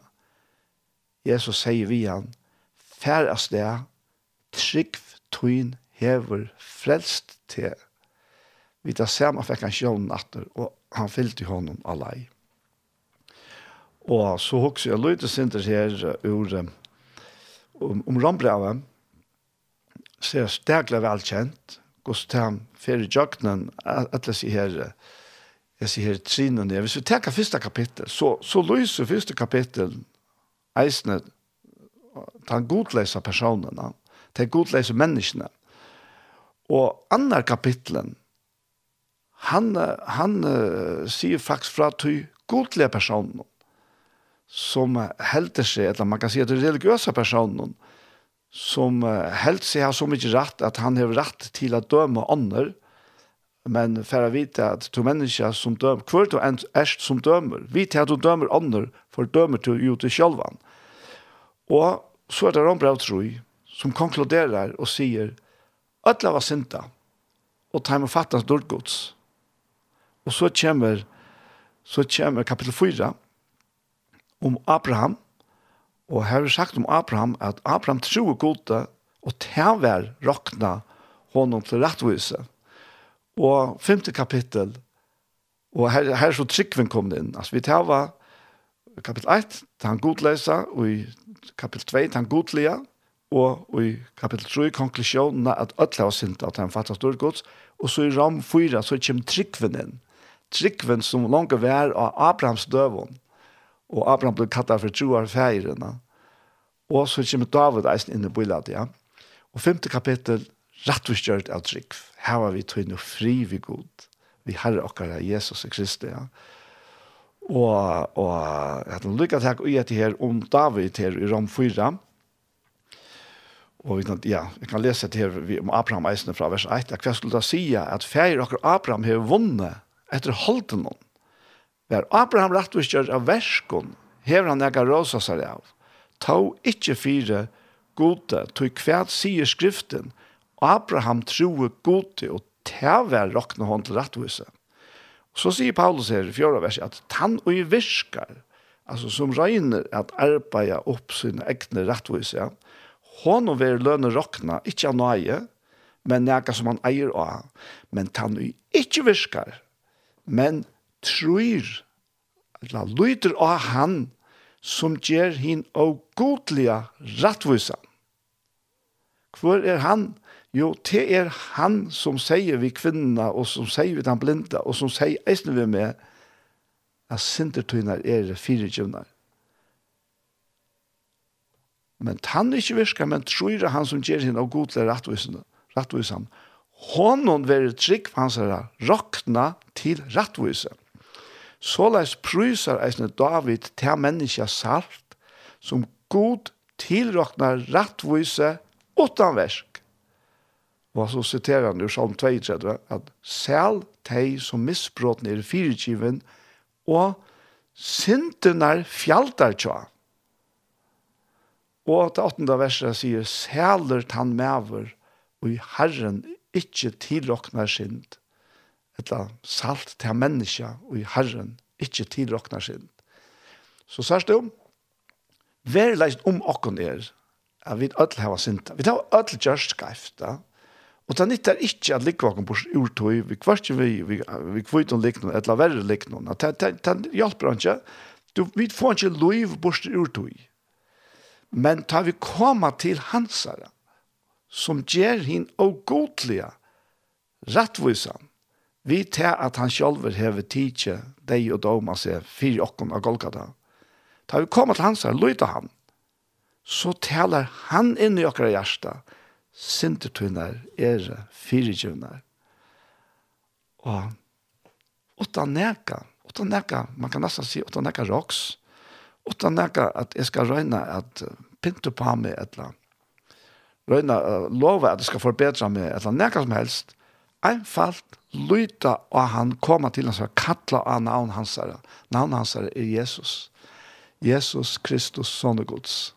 Jesus sier vi han, færast det, trygg tøyn hever frelst til. Vi tar samme fikk han sjånen og han fyllte hånden alai. Og så hokser jeg løyte sinter her ur om, om rambrevet, så er stegler velkjent, hvordan de fer i jøkkenen, at jeg sier her, jeg sier her trinen der. Hvis vi tenker første kapittel, så, så løser første kapittel eisene den godleser personene, den godleser menneskene. Og andre kapitlen, han, han uh, sier faktisk fra til godlige personene som helter seg, eller man kan si at den religiøse personen, som helter seg har så mye rett at han har rett til å døme andre, men for å vite at to mennesker som dømer, hver to er som dømer, vite at du dømer andre, for dømer du jo til sjølven. Og så er det Rombrau Troi, som konkluderer og sier, «Øtla var synda, og ta med fattens dårdgods». Og så kommer, så kommer kapittel 4, om Abraham, og her er sagt om Abraham at Abraham tror gode, og tænver råkna honom til rettvise. Og femte kapittel, og her, her er så tryggven kom inn. Altså vi tænver kapittel 1, han godlesa, og i kapittel 2, han godlega, og i kapittel 3, konklusjonen at ødla og sint, at han fattet stort gods, og så i ram 4, så kommer tryggven inn. Tryggven som langt vær av Abrahams døvån, Og Abraham ble kattet for troer feirene. Og så kommer David eisen inn i biladet, ja. Og femte kapittel, rattvistgjørt av trygg. Her var vi tog noe fri vi god. Vi herre okkara Jesus og Kristi, ja. Og, og at har lykket her og gjør det her om David her i Rom 4. Og vi kan, ja, jeg kan lese det her om Abraham eisen fra vers 1. Hva skulle da si at feir okkar Abraham har vunnet etter holden noen Vær Abraham rettvisgjør av verskon, hever han ega rosa seg av. Ta ikkje fire gode, tog kvært sier skriften, Abraham troe gode, og tever vær råkne hånd til rettvise. Så sier Paulus her i fjorda verset at han og i virkar, altså som regner at arbeida opp sine egne rettvise, hon og vær lønne råkna, ikkje av nøye, men nega som han eier av, men han og ikkje virkar, men trur, eller lyder av han, som ger hin og godliga rattvisan. Hvor er han? Jo, det er han som sier vi kvinna, og som sier vi den blinda, og som sier eisne vi med, at sintertøyner er fire kjøvnar. Men han ikke virka, men tror han som gjør henne og god til rattvisan. Honom være trygg på hans herre, råkna til. Så leis prysar eisne David til menneska salt, som god tilroknar rattvise utan versk. Og så siterer han ur Salm 32, at «Sel tei som misbråten er fyrtjiven, og sintenar fjaltar tja». Og til åttende verset sier «Seler tan mever, og i Herren ikkje sint. sind» etla salt til menneska og i Herren, ikkje tilroknar sin. Så sørst du, leist om okken er, at vi ødel hava sinta. Vi tar ødel gjørst skreifta, og det nyttar ikkje at likva okken bors urtøy, vi kvartje vi, vi, vi kviton liknun, etla verre liknun, det, det, det hjelper han ikke. Du, vi får ikke loiv bors urtøy. Men tar vi koma til hansara, som gjer hin og godlige, rettvisan, Vi tar at han sjálfur hever tidsje, deg og doma seg, fyrir okkon av Golgata. Da vi kommer til hans her, lyder han, så taler han inn i okkara hjärsta, sintertunar, ere, fyrirgjunar. Og utan neka, utan neka, man kan nesten si utan neka roks, utan neka at jeg skal røyna at pynte på meg et eller annet, røyna uh, lova at jeg skal forbedra meg et eller annet, neka som helst, einfalt, lyta og han koma til hans, kalla av navn hans herre. Navn hans herre er Jesus. Jesus Kristus, sånne gods.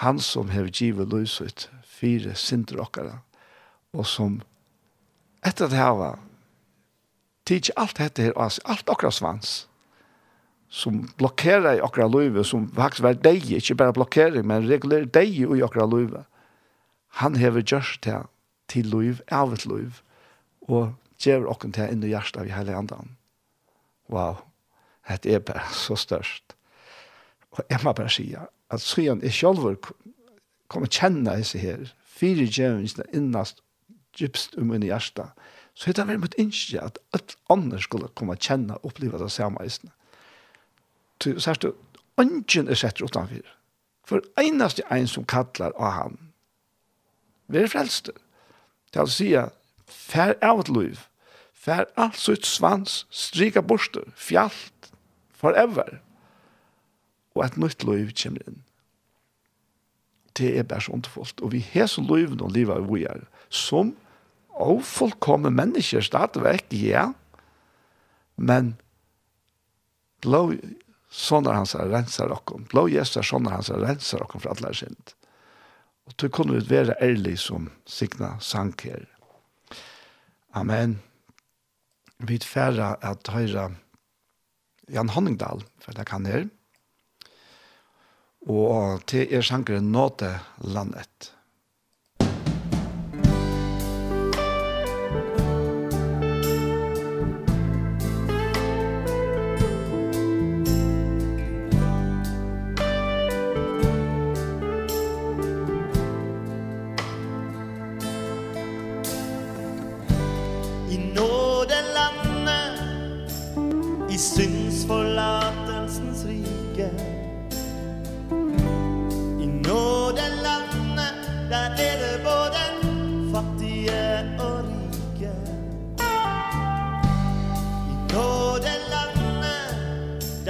Han som hever givet lyset, fire synder okkara, og som etter det her var, tidsi alt dette her, alt okkara svans, som blokkerar i okkara løyve, som faktisk var deg, ikke bare blokkering, men regulerer deg i okkara løyve. Han hever gjørst det til løyv, av et løyv, og gjør okken til inn i hjertet av i hele andan. Wow, det er bare så størst. Og jeg må bare si at siden jeg selv kommer kjenne disse her, fire djevene innast djupst om inn i hjertet, så er det veldig mot innskje at alt andre skulle komme kjenne og oppleve det samme isene. Så sier du, ønsken er sett utenfor. For eneste en som kallar av han, vi er frelster. Det er å si at fær av et liv, fær alt sitt svans, strika borster, fjallt, forever. Og et nytt liv kommer inn. Det er bare så underfullt. Og vi har så liv noen livet av vi er, som og fullkomne mennesker stadigvæk, ja. Men blå sånne hans er renser dere. Blå gjester sånne hans er renser dere for alle er sint. Og du kunne være ærlig som signa sang her. Amen vid färra at höra Jan Honningdal, for det kan her. Og til er sjankeren Nåte landet.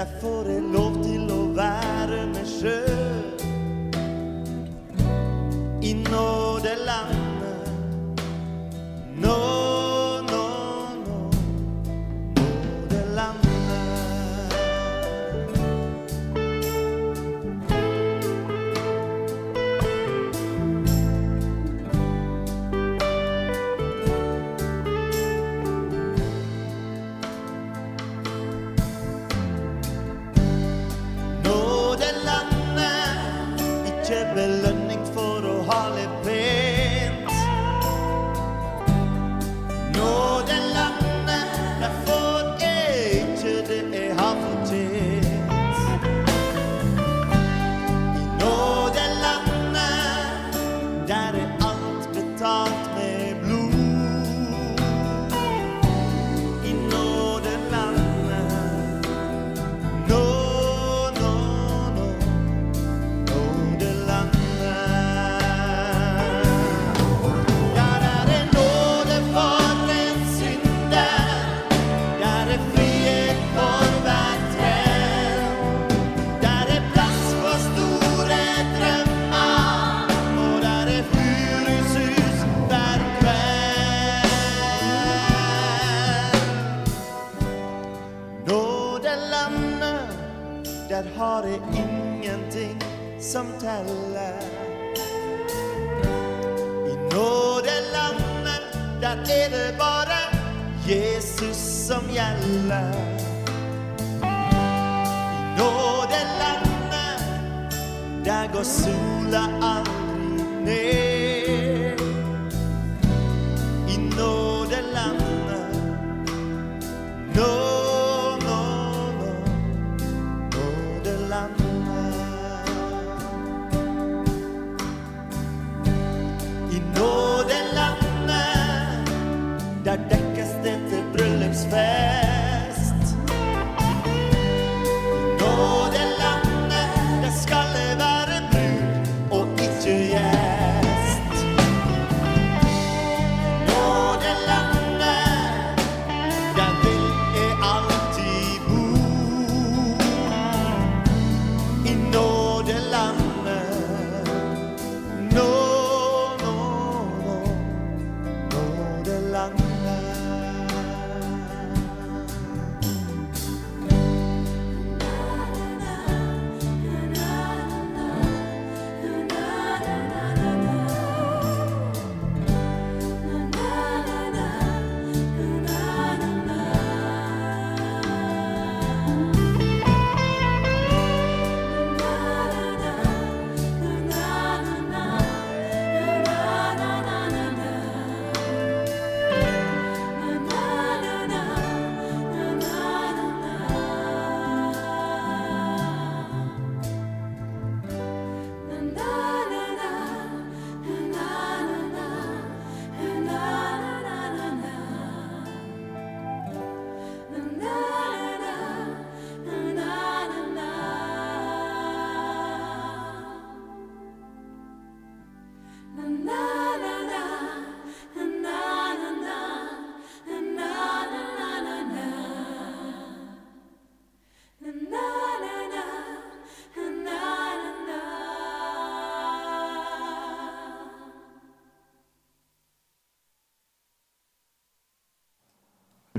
Jeg får en lov til å være med sjø I nådeland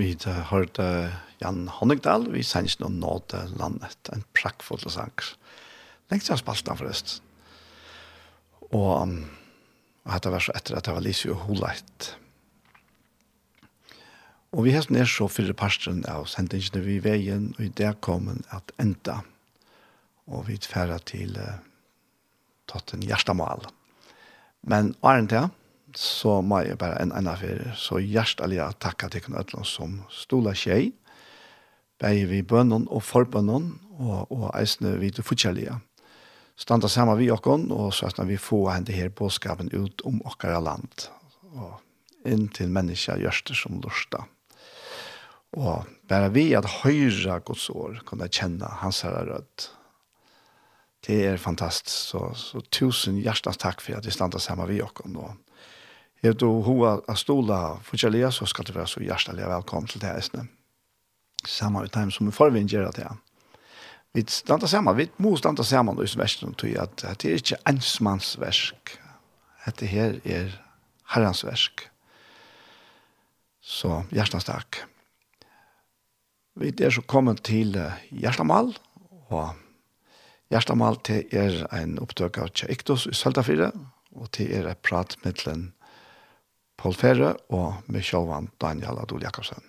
Vi har Jan Honningdal, vi sendte noen nåde landet, en prakkfull sang. Lengt siden spalten forrest. Og, og dette var så etter at det var Lise og Holeit. Og vi har er så fyrre parsten av sendingene vi i veien, og i det kom en at enda. Og vi tferra til uh, tatt en hjertemål. Men åren til, så må jeg bare en annen ferie. Så hjertelig jeg takker til alle som stola seg, bare vi bønnen og forbønnen, og, og eisene vi til forskjellige. Standa sammen vi okken, og så at vi får hende her påskapen ut om okkara land, og inn til mennesker gjørs det som lorsta. Og bare vi at høyre Guds år kunne kjenne hans herre rødt. Det er fantastisk, så, så tusen hjertens takk for at vi standa sammen vi okken, og Hev du hoa a stola fortjellia, så skal du være så hjertelig velkommen til det eisne. Samma ut dem som vi forvinn gjør det. Vi standa saman, vi må standa saman i versen, tog at det er ikke ensmannsversk. Dette her er herrens versk. Så hjertens takk. Vi er så kommet til hjertemal, og hjertemal til er en opptøk av Tjeiktos i Søltafire, og til er et prat mittelen Paul Ferre og med sjåvan Daniel Adol Jakobsen.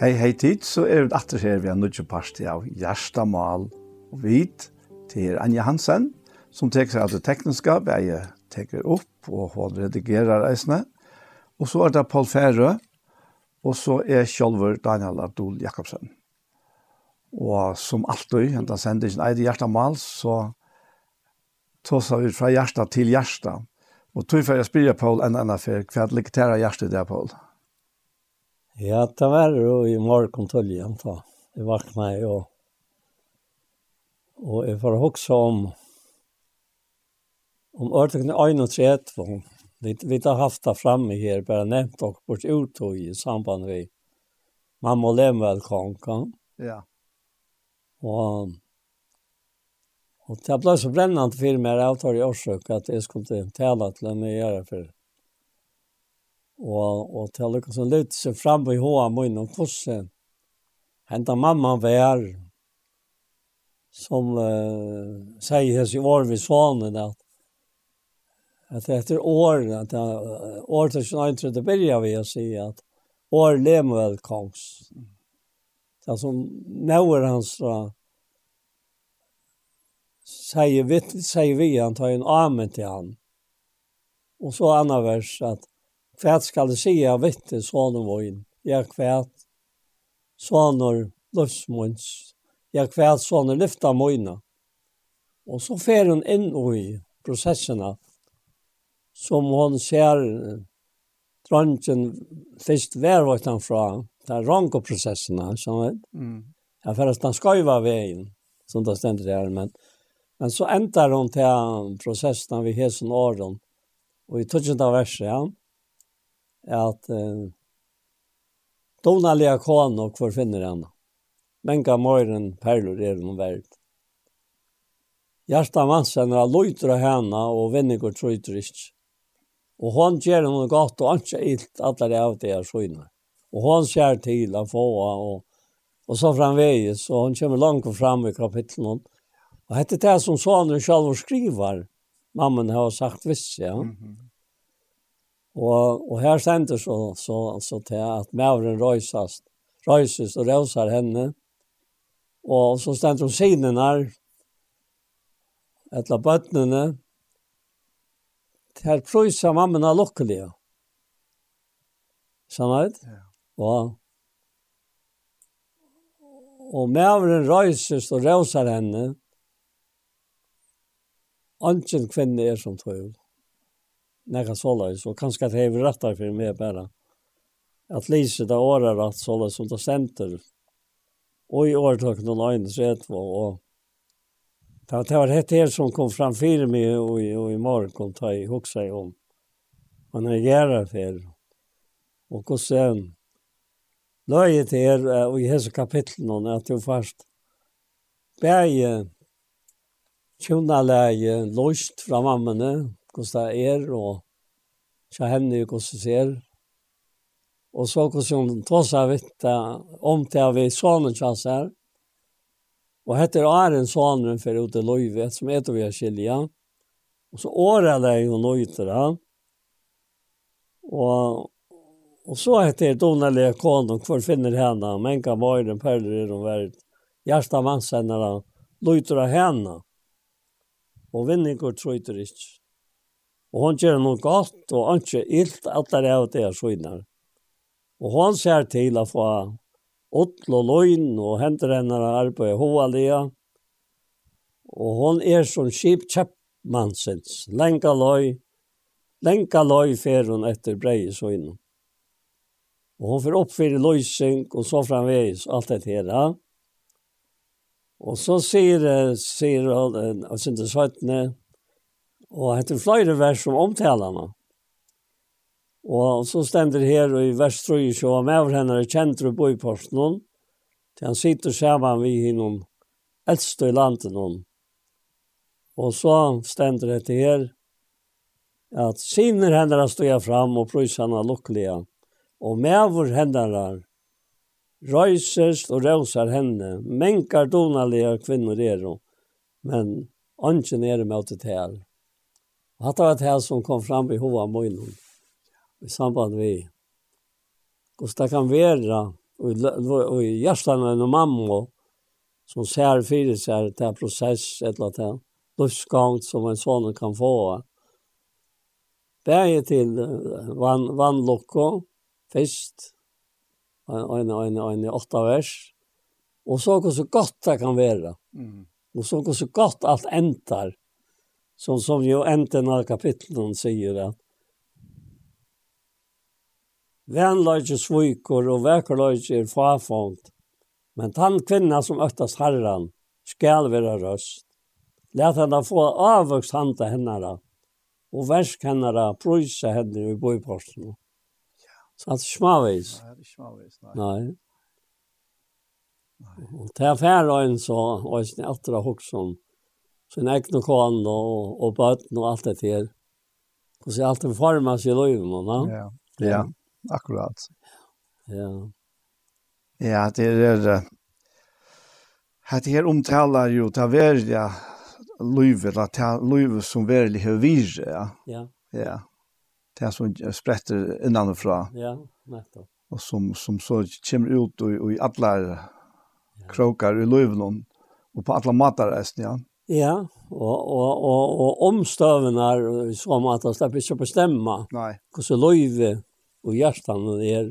Hei, hei tid, så er vi atter her vi er nødvendig parti av Gjerstamal og Hvit til Anja Hansen, som teker seg av det tekniske, jeg teker opp og hun redigerer reisene. Og så er det Paul Ferre, Og så er Kjolver Daniel Adol Jakobsen. Og som alltid, hentan sendingen Eide hjertemal, så tåsa vi fra hjertet til hjertet. Og tog for jeg spyrer Paul en annen for hva er liketæra hjertet der, Paul? Ja, det var jo i morgen til igjen, da. Jeg vakna jo. Og, og jeg får hoksa om om ørtekne 31, Vi, vi har haft det framme här, bara nevnt och bort uttog i samband med mamma och lemvelkonkan. Ja. Och, och det ble så brännande för mig att jag i årsøk att jeg skulle tala till en for för Och, och å har lyckats lytte seg fram i håan min og hvordan Hända mamma var som uh, säger i år ved sonen at att efter år att år till Schneider det begynner vi å si at år lem väl kongs. Det er som nøver hans då sier vi sier vi han tar en amen til han. Og så andre vers at kvärt skal det si av vitte sonen var in. Jag sånne sonen Ja, Jag kvärt sonen lyfta mojna. Og så fer hun inn i processerna som hon ser dronjen først vær han fra, det er rankoprosessene, skjønner du? Mm. Ja, forresten, han skal jo være veien, som det stender her, men, men så ender hon til prosessen ved hesen åren, og i tøtjent av verset, ja, at eh, donalia kån og hvor finner henne. Menga morgen perler er noen verd. Hjertet mansen er løyter av henne, og vinninger trøyter ikke. Og hon gjør noe godt, og han ikke ilt alle det av det er skjønner. Og hon ser til han få, og, og så framveges, og hon kommer langt fram i kapitlen. Og dette er det som sånne selv skriver, mammen har sagt viss, ja. Mm -hmm. og, og her stender så, så, så til at mævren røyses, røyses og røyser henne, og så stender hun sinene her, etter bøttene, her prøysa mammen er lukkelig. Samme Ja. Og, og mævren røyses og røyser henne. Anken kvinne er som tøyl. Nekka såleis, og kanskje at jeg rettar for meg bare. At Lise det året rett såleis som det senter. Og i året tøkken og løgnet så og Det, det var det här som kom fram framför mig och, och i morgon tar jag ihåg sig om. Man är gärna för. Och, och sen löjet till er och i hela kapitlen att du först bäge tjuna läge lost från mammene hos det er och så henne hos det ser. Och så hos hon tar sig vitt om till vi sonen tjassar. Og heter Aren Svanren for ut i Löjvet som heter vi skilja. Og så året det jo nøyter nöjter Og, og så heter Donald Kon kvar finner henne men kan være den perler i den verden. Gjersta mannsennere vansännare av henne. Og Och vinningar tröjter ikke. Og hon gjør noe godt, og han gjør ilt at det er av det er skjønner. Og hon ser til å få Otl og Løgn og henter henne arbeid Hovalia. Og hon er som kjip kjeppmannsens, lenka løy, lenka løy fer hun etter brei i søgnen. Og hon får oppfyrir løysing og så framveis, alt dette her. Og så sier, sier han, og til 17, og etter flere vers om omtalene, Og så stender her i Vestrøy, så han med over henne kjent til bøyporten, til han sitter sammen vi i noen eldste i landet noen. Og så stender det her, at sinner henne stod jeg fram og prøys henne lukkelige, og med over henne røyses og røyser henne, menkar donalige kvinner er hun, men ønsken er med til det her. Og dette var det her som kom fram i hovedet av i samband med Och det kan vara och i hjärtan av en mamma som ser för sig det här process eller eller annat livsgång som en sån kan få. Bär till van locko först en en en åtta vers. Och så hur så gott det kan vara. Mm. Och så hur så gott allt ändar. Som som ju änden av kapitlen säger att Vänlöjtje svojkor och väkerlöjtje är fafånd. Men tann kvinna som öttas herran skall vara röst. Lät henne få avvuxt handa hennara och värsk hennara pröjsa henne i bojporsterna. Så att smavis. Nej, det är smavis, nej. Nej. Och det så, färdagen så var det alltid också sin egen kån og, og bøten og alt det där. Och så alltid seg i løyven, löven. Ja, ja akkurat. Ja. Ja, det er det. Här det här jo ju ta välja livet, eller til livet som verlig har virre, ja. Ja. Ja. Det som spretter innanfra. Ja, nettopp. Och som, som så kommer ut och, i alla krokar i livet och på alla matarresten, ja. Ja, och och och omstøvene er som att han släpper sig bestämma. Nej. Hur så og hjertan er,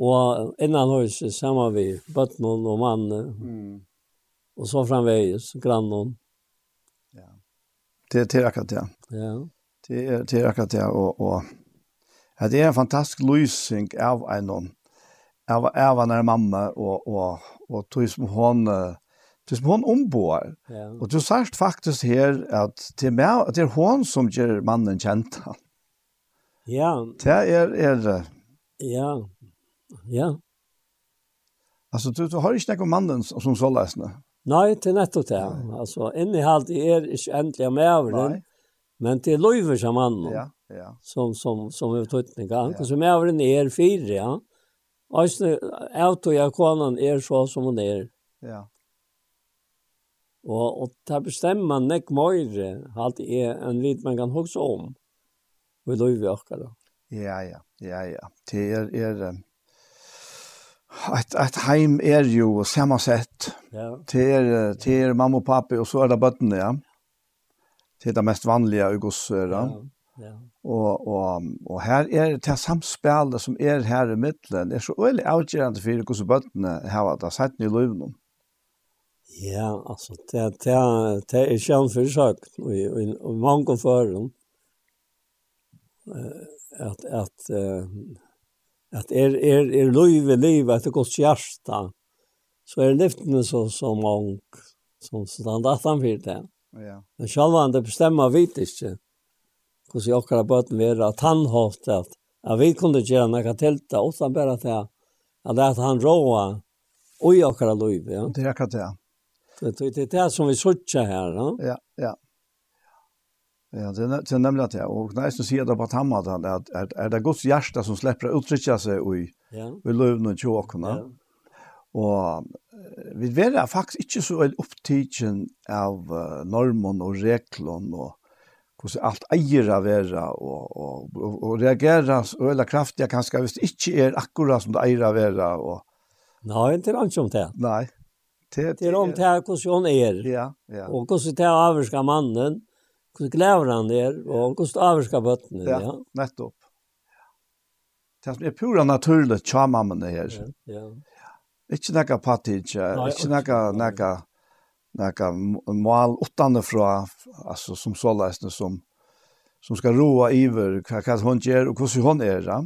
og innan høys saman vi bøtnen og mannen, mm. og så framvegis, grannen. Ja. Det, det er akkurat det. Ja. Det er, det er akkurat det, og, og ja, det er en fantastisk lysing av en av, av en mamma, og, og, og tog som hon Det som hon ombår. Ja. Och du sagt faktiskt her att det är, det er hon som gjør mannen kjent han. Ja. Det er, er det. Ja. Ja. Alltså du, du har ju snackat om mannen som så läsna. Nej, det är nettopp det. Nej. Alltså innehållet är inte ändliga med över. Men det är löjver som mannen. Ja, ja. Som, som, som är utötning. Han ja. som är över den är fyra, ja. Alltså, auto jag konan är så som hon är. Ja. Och, och ta bestämma man näck möjre allt är en vid man kan huxa om vi också. akkurat. Ja, ja, ja, ja. Det er, er at, ett heim er ju samme sett. Ja. Det är det er mamma och pappa och så är det bøttene, ja. Det är det mest vanliga i Guds Ja. Ja. Och och och här är det samspillet som är här i mitten. Det är så veldig avgjørende för hvordan bøttene har det sett nu löven. Ja, alltså det det det är sjön för sak och och många för dem att att att är är är löve liv att Guds hjärta så är lyften så så mång som stannar att han vill det. Ja. Men själva han det bestämmer vet inte. Hur så jag kan bara vara att han har att att vi kunde göra några tälta och så bara att att att han råa och jag kan löve. Det är akkurat det. Det är det som vi söker här, va? Ja, ja. Ja, det er det nämligen det Og når jeg sier det på tamma at er, er det Guds hjerte som slipper å uttrykke seg i ja. i løven og tjåkene. Ja. Og vi er faktisk ikke så veldig opptidsen av uh, normen og reglene og hvordan alt eier av være og, og, og, og reagere så veldig kraftig kanskje hvis det ikke er akkurat som det eier av være. Og... Nei, det er ikke om det. Nei. Det, det, det er om det hvordan er. Ja, ja. Og hvordan det avvarsker mannen hur gläver han är och hur avska botten ja. ja. Nettopp. Det som är pura naturligt tja mamman det här. Ja. ja. Ikke nekka patidja, ikke nekka, nekka, nekka mal utanifra, altså som så som, som skal roa iver hva, hva hun gjør og hvordan hun er. Ja?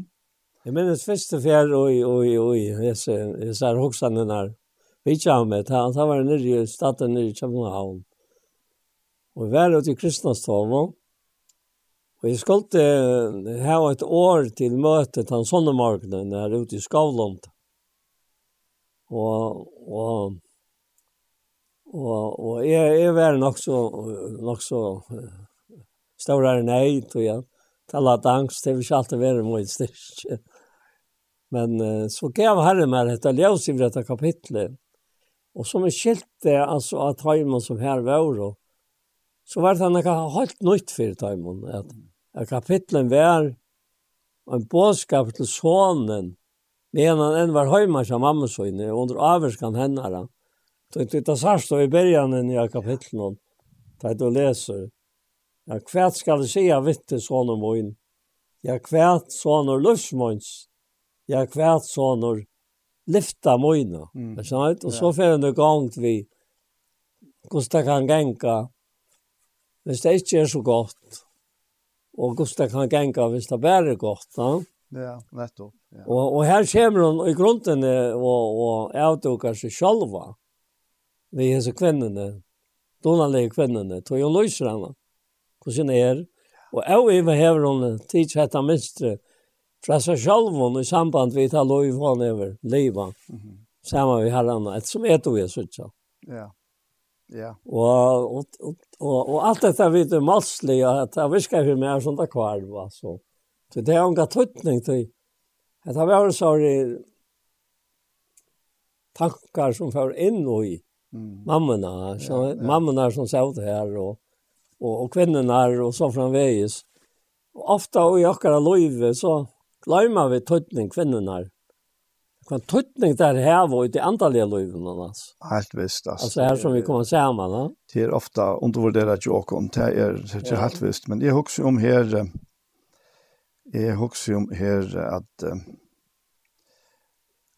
Jeg minnes første fjær, oi, oi, oi, jag ser hoksanene huxan Vi här har med, han var nere i staden nere i København og var ute i kristnastavn. Og jeg skulle ha et år til møte til sånne markene her ute i Skavland. Og, og, og, og jeg, jeg var nok så, nok så større nei, tror jeg. Tala angst, det vil ikke alltid være mot styrke. Men så gav Herren meg dette ljøs i dette kapitlet. Og som jeg skilte, altså, at heimen som her var, og så var det noe helt nytt for dem, at, at kapitlen var en bådskap til sonen, men han enn var hjemme som mamma søgne, under averskan henne. Så det er så i begynnelsen i kapitlen, da du leser, ja, hva skal det si av vitte sonen min? Ja, hva soner løsmåns? Ja, hva soner lyfta mine? Mm. Og så får han det gongt vi, hvordan det kan genka, hvis det ikke er så godt, og hvordan det kan genga hvis det bare er godt, da. Ja, nettopp. Ja. Og, og her kommer hun i grunden og, og avdukker seg sjølva er så kvinnene, donalige kvinnene, tog hun løser henne, hvordan det er. Og jeg overhever hun tids hette minstre fra seg sjølva i samband vi tar lov løy henne over livet, mm -hmm. sammen med herrene, et som er to jeg synes. Ja. Ja. Og, og, og, og och allt detta vet du massligt att jag viskar för mig sånt det kvar va så. Så det er en gattning til. Det ha vært så tankar som för inn i mm. mammorna så ja, ja. mammorna som satt här och och och kvinnorna och så framvägs. Och ofta och i akkurat löve så glömmer vi tötning kvinnorna. Hva tøtning der her var i de løyvene hans? Helt visst. Altså, altså her som vi kommer sammen, da? Det er ofte undervurderet jo om, det er, det er helt visst. Men jeg husker om her, jeg husker om her at,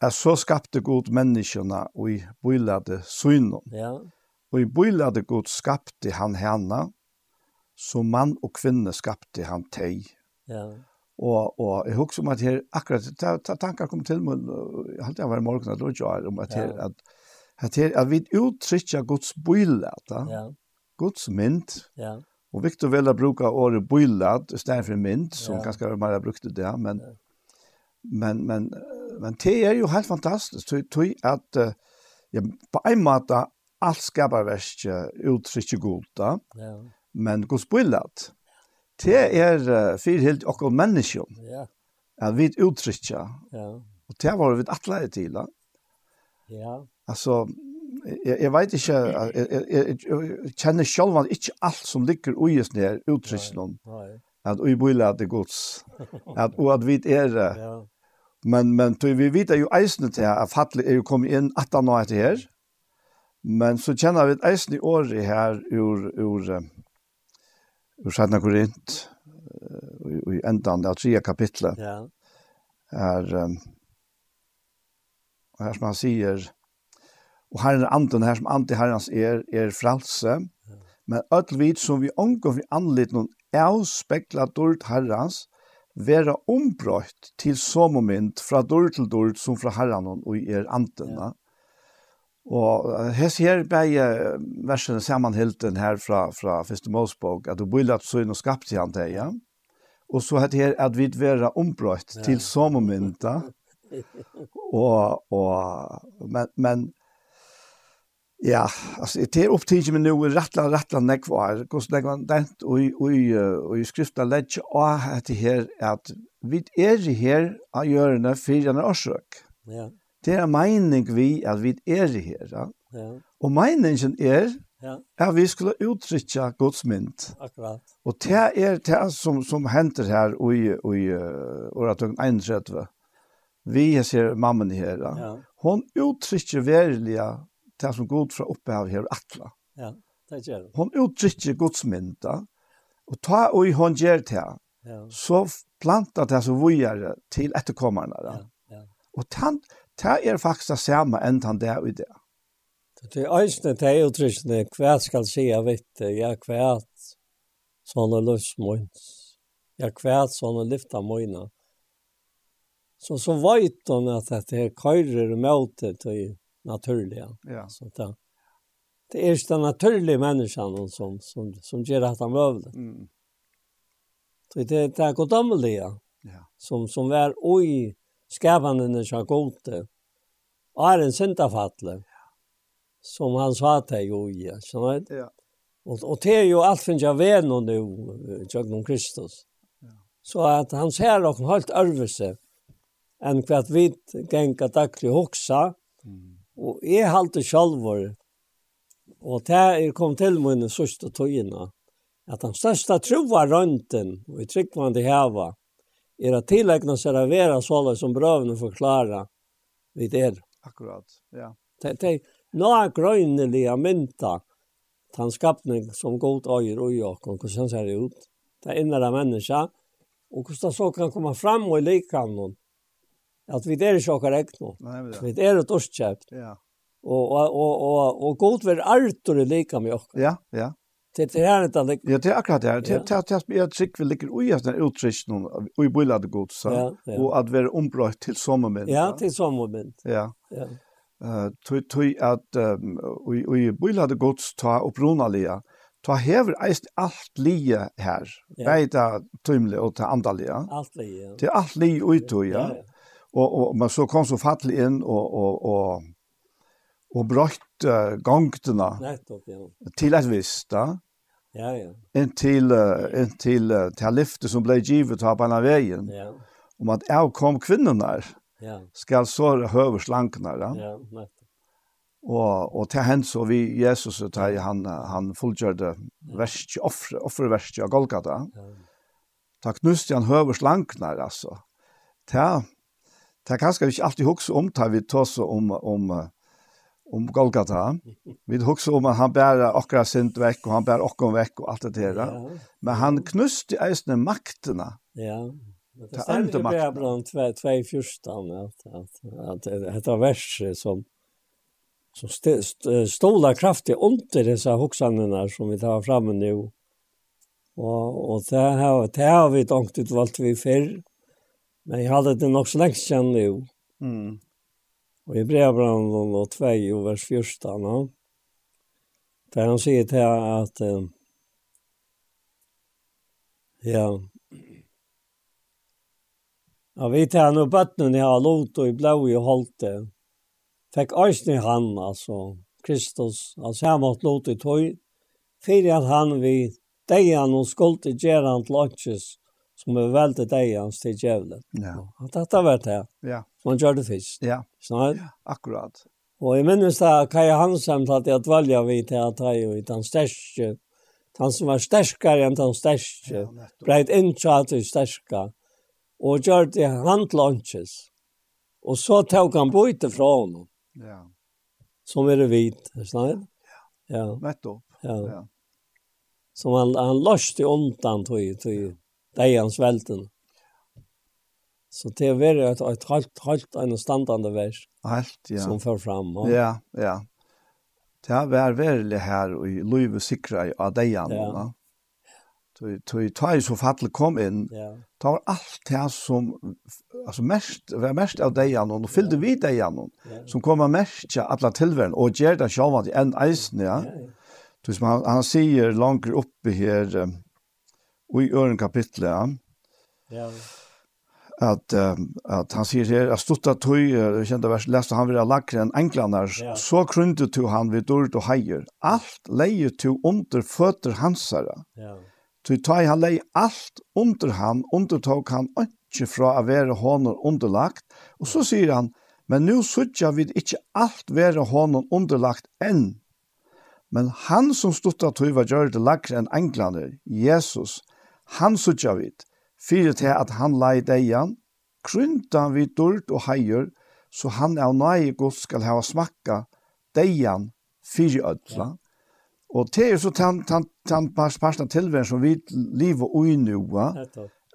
at så skapte god menneskene og i bøylade synen. Ja. Og i bøylade god skapte han henne, så mann og kvinne skapte han teg. Ja. Og, og jeg husker om at her, akkurat, ta, ta tankar kom til mun, jeg halte jeg var i morgen, at det var om at her, ja. at, at, her, at vi uttrykja Guds bøylat, ja. Guds mynd, ja. og Victor vel brukar bruke året bøylat, i stedet for mynd, som ja. kanskje var mer brukt det, men, ja. men, men, men det er jo helt fantastisk, tog, tog at, ja, på en måte, alt skaparversk uttrykja Guds, ja. men Guds bøylat, ja det er uh, fyrhilt okkur menneskjum. Ja. At vi uttrykja. Ja. Og det var vi atleie til. Ja. Altså, jeg, jeg vet ikke, jeg, jeg, jeg, jeg kjenner selv ikke alt som ligger ui oss ned uttrykken. At vi boile at det gods. At, og at vi er... Ja. Men, men tog, vi vet jo eisene til at fattelig er jo kommet inn at han nå etter her. Men så kjenner vi eisene i året her ur, ur ur Sjætna Korint, i endan av tredje kapitlet, ja. er, um, her som han sier, og herren anden, her som anti herrens er, er fralse, ja. men öll vit som vi omgår vi anlitt noen avspekla dård herrens, vera ombrøtt til som og mynd fra dård til dård som fra herren og i er anden. Ja. Og hess her bæje versene samanhilten her fra, fra Fyrste Målsbog, at du bøyla at søgn og skapt i han deg, ja? Og så hett her at vi vera ombrøtt til sommermynda. og, og, men, men, ja, altså, det er opptidje med noe rettla, rettla nekvar, hvordan nekv var dent, og, og, og, i skrifta ledje og hette her, at vi er her av gjørende fyrir enn årsøk. Ja det er mening vi at vi er her. Ja? ja. Og meningen er ja. at vi skulle uttrykke Guds mynd. Akkurat. Og det er det som, som henter her i, i åretøkken 31. Vi ser mammen her. Ja. ja. Hon uttrykker verilige det som god fra oppe av her atla. Ja, det gjør det. Hon uttrykker Guds mynd. Og ta og hon gjør det. Ja. Så plantar det så vujere til etterkommerne. Ja, ja. Og tant, det er faktisk det samme enn han det og det. Det er eisne det er uttrykkene, hva skal si jeg vet det, ja hva sånne løsmåns, ja hva sånne lyfta måna. Så så vet hon at det er køyrer mot det til naturliga. Ja. Så det, det er ikke den naturlige menneskene som, som, som gjør att han behöver. Mm. Så det, det er godamliga ja. som, som er oi skapandene sa gode. Og er en syndafatle, som han sa til jo i, skjønner? Ja. Og, og det er jo alt finnes jeg ved nå nå, Jøgnum Kristus. Ja. Så at han ser noen helt øvelse, enn hva vi genga daglig hoksa, mm. og jeg halte sjálfur, og det er kom til mine sørste tøyene, at den største troa rønten, og i tryggvande heva, er at tillegna seg å være sånn som brøvene forklarer vi der. Akkurat, ja. Det det er noe grønnelig av mynta den skapning som god øyer og jokk, og hvordan ser det ut. Det er innere menneska, og hvordan så kan komme fram og like noen. At vi er ikke okker ekne. Vi er et årskjøpt. Ja. Og, og, og, og, og god vil artur i like med okker. Ja, ja. Det är här det. Ja, det är akkurat det här. Det är att jag tycker vi ligger i den utrustningen och i bildade god så och att vara ombrott till sommarmynd. Ja, till sommarmynd. Ja. Ja. Eh tui tui at vi vi bildade god ta upprunalia. Ta hever eist alt lie her. Veita tymle og ta andalia. Alt lia. Det er alt lie ui tui, ja. Og og man så kom så fattelig inn og og og og brøtt uh, gongtena til et visst, da. Ja, ja. Inntil, uh, inntil uh, til lyftet som ble givet av på veien. Ja. Om at jeg kom kvinnerne, ja. skal såre høverslankene, da. Ja, nettopp. Og, og til henne så vi Jesus, til han, han fullgjørte verst, offer, offerverst av Golgata. Ja. Da knuste han høve slankene, altså. Ta, ta kanskje vi ikke alltid hukse om, ta vi tås om, om, om om Golgata. Vi husker om at han bærer akkurat sint vekk, og han bærer akkurat vekk, og alt det der. Ja. Men han knuste eisne maktene. Ja, det stemmer i två 2.14, at, at, at, det dette verset som, som st st stola kraftig under disse hoksanene som vi tar framme nå, og, og det, har, det har vi ut valt vi før, men jeg hadde det nok så lengst kjent nå. Mm. Och i brevbranden och 2 och vers 14. no? Där han säger till att eh, ja Ja, vi tar nu bøttene jeg har lot og i blå i holdte. Fikk øyne han, altså, Kristus, han ser mot lot i tog, fyrir at han vi deian og skulde gjeran til åkjes, som är väldigt dejans til djevelen. Ja. Att dette var det. Ja. Som han gjør det først. Ja. Snart. Ja, akkurat. Och jeg minns det Kai Hansen att jag valja vid till att jag är den største, Han som var sterskere enn den største, Ja, Breit insatt i stärska. Och gjorde handlunches. Og så tok han bøyte fra honom. Ja. Som er det vit. Snart. Ja. Ja. Nettopp. Ja. ja. Som han, han löste undan tog, tog, dejans velten. Så det er veldig et, et halvt, halvt en standande vers Helt, ja. som fører fram. Og... Ja, ja. Det har vært veldig her i Løyve Sikra av Adejan. Ja. Så ta i så fattelig kom inn, ja. ta var alt det som, altså mest, var mest av Dejan, og nå fyllde vi Dejan, ja. som kommer mest til alle tilværen, og gjør det selv at det enn eisen, ja. ja, ja. som han, han sier langt oppe her, um, i øren kapitlet, ja, at, um, at han sier her, at stutta tøy, jeg kjente vers, leste han vil ha lakre enn enklanders, ja. så krunte to han vid dord og heier. Alt leie to under føtter hansara. Ja. Tu tøy han leie alt under han, undertog han ikke fra å være hånden underlagt. Og så sier han, men nu suttja vid ikke alt være hånden underlagt enn. Men han som stutta tøy var gjør det lakre enn englene, Jesus, Han sutja vid, fyrir til at han lai deian, krynta vi durt og heier, så han av nøye god skal hava smakka deian fyrir ødla. Og det er så tan, tan, tan pars, parsten tilværen som vi liv og uinua,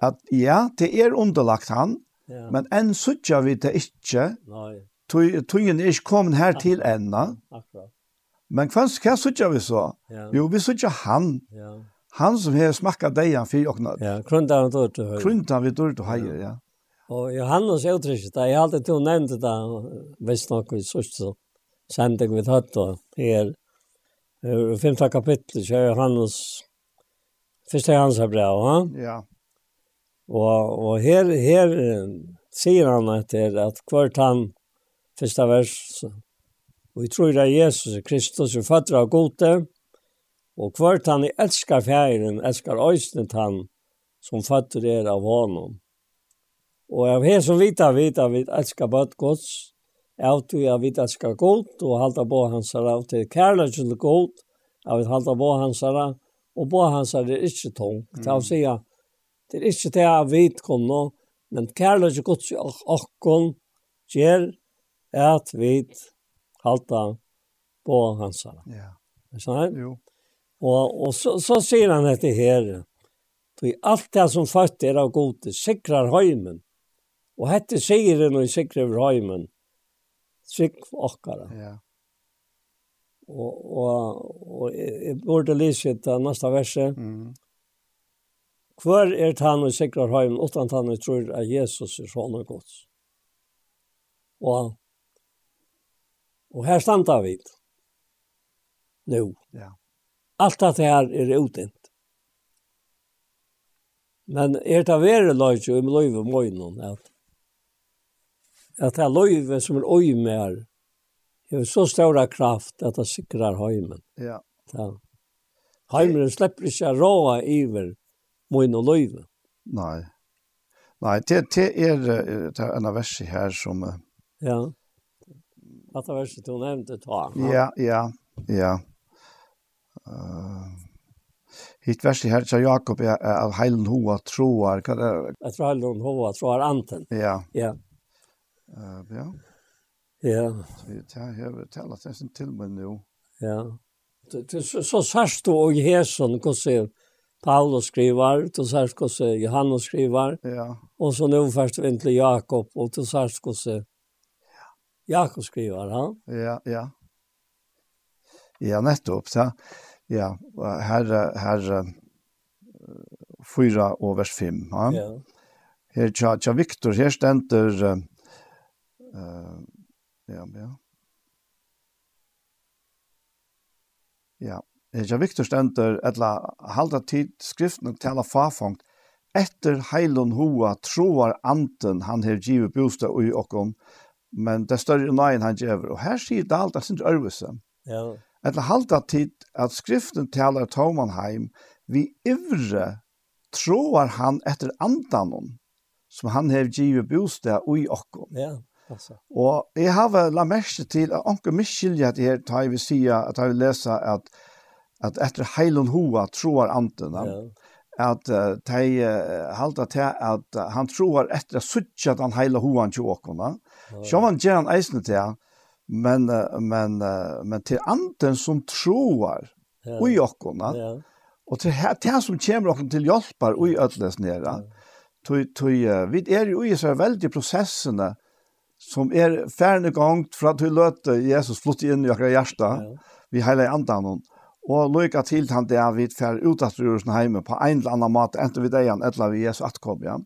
at ja, det er underlagt han, ja. men enn sutja vi det ikkje, tøyen er ikke kommet her til enda. Akkurat. Men hva, hva sutja vi så? Ja. Jo, vi sutja han. Ja han som har smakka deian fyrir okna. Ja, krunta han dård til høyre. Krunta vi dård og høyre, ja. Og Johannes utrykket jeg har alltid to nevnt det, hvis nok vi sørst så, sendte vi vidt og her, i femte kapittel, så er Johannes, første hans er bra, ha? Ja. Og, og her, her sier han etter at hvert han, første vers, og vi tror det er Jesus Kristus, er fatter av gode, og Og kvart han elskar fjæren, elskar øysnet han, som fattur er av honom. Og av her som vita vita vi elskar bøtt gods, av til at vita elskar god, og halda på hansara, av til kærleggen god, av vi halda på hansara, og på hansara er ikkje tung. Mm. Til å si at det er ikkje det jeg vet kunne, men kærleggen gods i okkon gjør at vi halda på hansara. Ja. Er det sånn? Jo. Og, og så, så sier han etter herren. Tog alt det som fatt er av gode, sikrar høymen. Og hette sier han vi sikrar over heimen. Sikk okkara. Ja. Og, og, og jeg burde lyse til neste verset. Mm. Hvor er han og sikrar høymen, utan han og tror at Jesus er sånn og gods. Og, og her standa vi. Nå. Ja. Alt det här er utint. Men er det vere løyt jo i løyve møgnen at at det er løyve som er øy med her så stora kraft at det sikrar heimen. Ja. ja. Heimen slipper ikke råa iver møgn og løyve. Nei. Nei, det, det er det er en av verset her som... Ja. At det verset du nevnte ta. Ja, ja, ja. Hitt vers her, herra Jakob är av heilen hoa troar. Kan det? Jag tror heilen hoa troar anten. Ja. Ja. Uh, ja. Ja. Så vi tar här talat nästan till mig nu. Ja. Så, så särst då och Jeson går se Paulus skriver, då särst går se Johannes skriver. Ja. Och så nu först vi till Jakob och då särst går se Jakob skriver, han. Ja, ja. Ja, nettopp. Så ja, her, her fyra og vers fem. Ja. ja. Her tja, tja Viktor, her stender, uh, ja, ja. Ja, her tja Viktor stender, etla halda tid skriften og tala fafangt, etter heilun hoa troar anten han her givet bosta ui okkom, men det større nøyen han gjever. Og her sier det alt, det synes ørvise. Ja eller halda tid at skriften talar Tomanheim vi ivre troar han etter andanon som han hev givet bostad ui okko. Ja, altså. Og jeg har la merke til at anker miskylja det her tar vi sia, at jeg vil lesa at, at etter heilon hoa troar antena. Ja. At uh, de uh, halda til at uh, han troar etter at suttja den heila hoan til åkona. Ja. Sjåan gjer han eisne til men men men till anden som tror ja. och jockorna ja. och till här till som kommer och till hjälpar och ødles nere nere tog tog vi är jo i så väldigt processerna som är færne gångt fra att vi Jesus flytta in i våra hjärta ja. vi hela andan och Og lykka til han det vi fer ut at rørelsen heime på ein eller annan mat, enten vi degen, eller vi Jesu atkom, ja.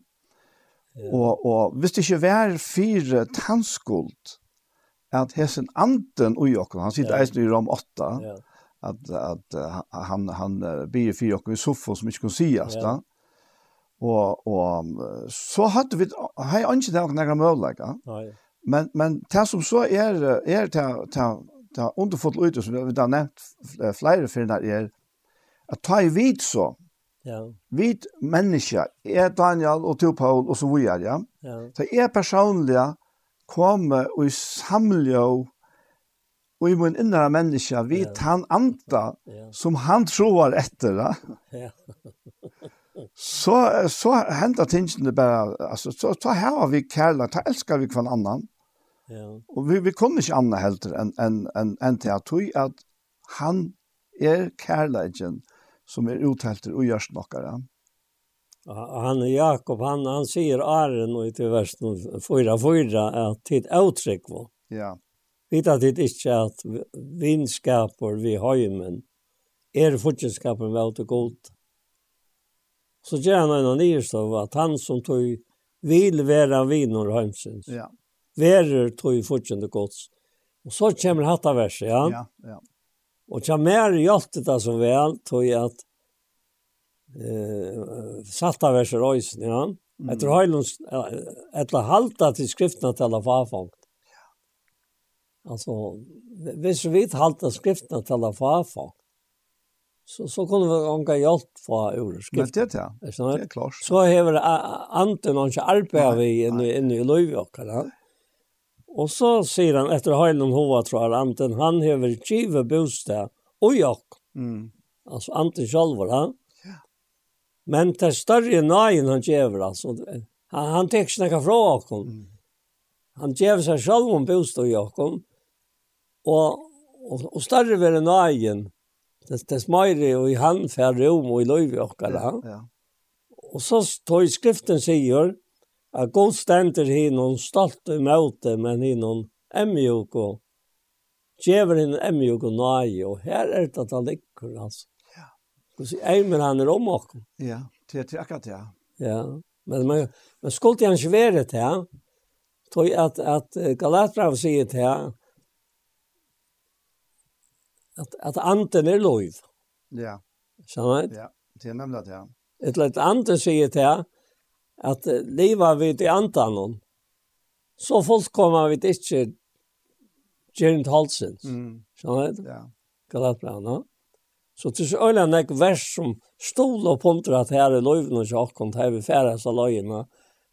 ja. Og, og hvis det ikke var fire tannskuld, at hesen anden ui okkur, han sitter ja. eisen i rom 8, ja. at, at han, han byr fyr okkur i sofa som ikke kunne sies, ja. da. Og, og så hadde vi, hei anki det okkur nægra møvleika, men, men det som så er, er det, det, det underfått ut, som vi har nevnt flere fyrir er, at ta i vid så, Ja. vid menneske, er Daniel og Teo Paul og så videre, ja. ja. Så er personliga komme og samle og i min innere menneske vet han anta som han tror etter. Ja. så, så hender tingene bare, altså, så, så har vi kærlighet, så elsker vi hver annan. Ja. Og vi, vi kunne ikke annet heller enn en, en, en til at, at han er kærligheten som er uttelt og gjørs nokkere. Ja han och Jakob han han säger Arren och i vers 4 4 att tid outtryck var. Ja. Vet att det inte att vinskaper vi hemmen er fortjenskaper med åt god. Så gjør han en nyrstov at han som tog vil være vinnor hemsens. Ja. Verer tog fortskapar gods. Og så kommer hatta verset, ja. Ja, ja. Og jag mer hjälpte det så vel, tog jeg at eh salta verser röjs ja mm. efter Heilunds eller halta till skrifterna till alla farfångt alltså hvis vi halta skrifterna till alla så så kunde vi anka hjälp från ur skrift. Men det ja. Det är klart. Så har vi anten och arbeta vi inne inne i Löjvåkar. Och så säger han efter Heilund Hova tror han anten han har givet bostad och jag. Mm. Alltså anten själv va. Men det større nøyen han gjør, altså. Han, han tek snakka fra okkom. Mm. Han gjør seg selv om bostad i okkom. Og, og, og større vil nøyen, det, det smøyre og i han fer rom og i løyve okkara. Ja, ja. Og så tog skriften sier, at god stender hinnom stolt i møte, men hinnom emjuk og djever hinnom emjuk og nøye. Og her er det at han liker, altså. Och så är han er om och. Ja, det är akkurat ja. Ja, men man man skuld ju inte vara det här. Tror att att Galatasaraj säger det här. Att att anten är lov. Ja. Så vet. Ja, det är nämligen det här. Ett lätt anden säger det här att leva vid i andan. Så folk kommer vid inte Gerent Halsen. Mm. Så vet. Ja. Galatasaraj, no? Så til så øyla nek vers som stol og pontra at herre løyvene og sjokken, her vi færa så løyene,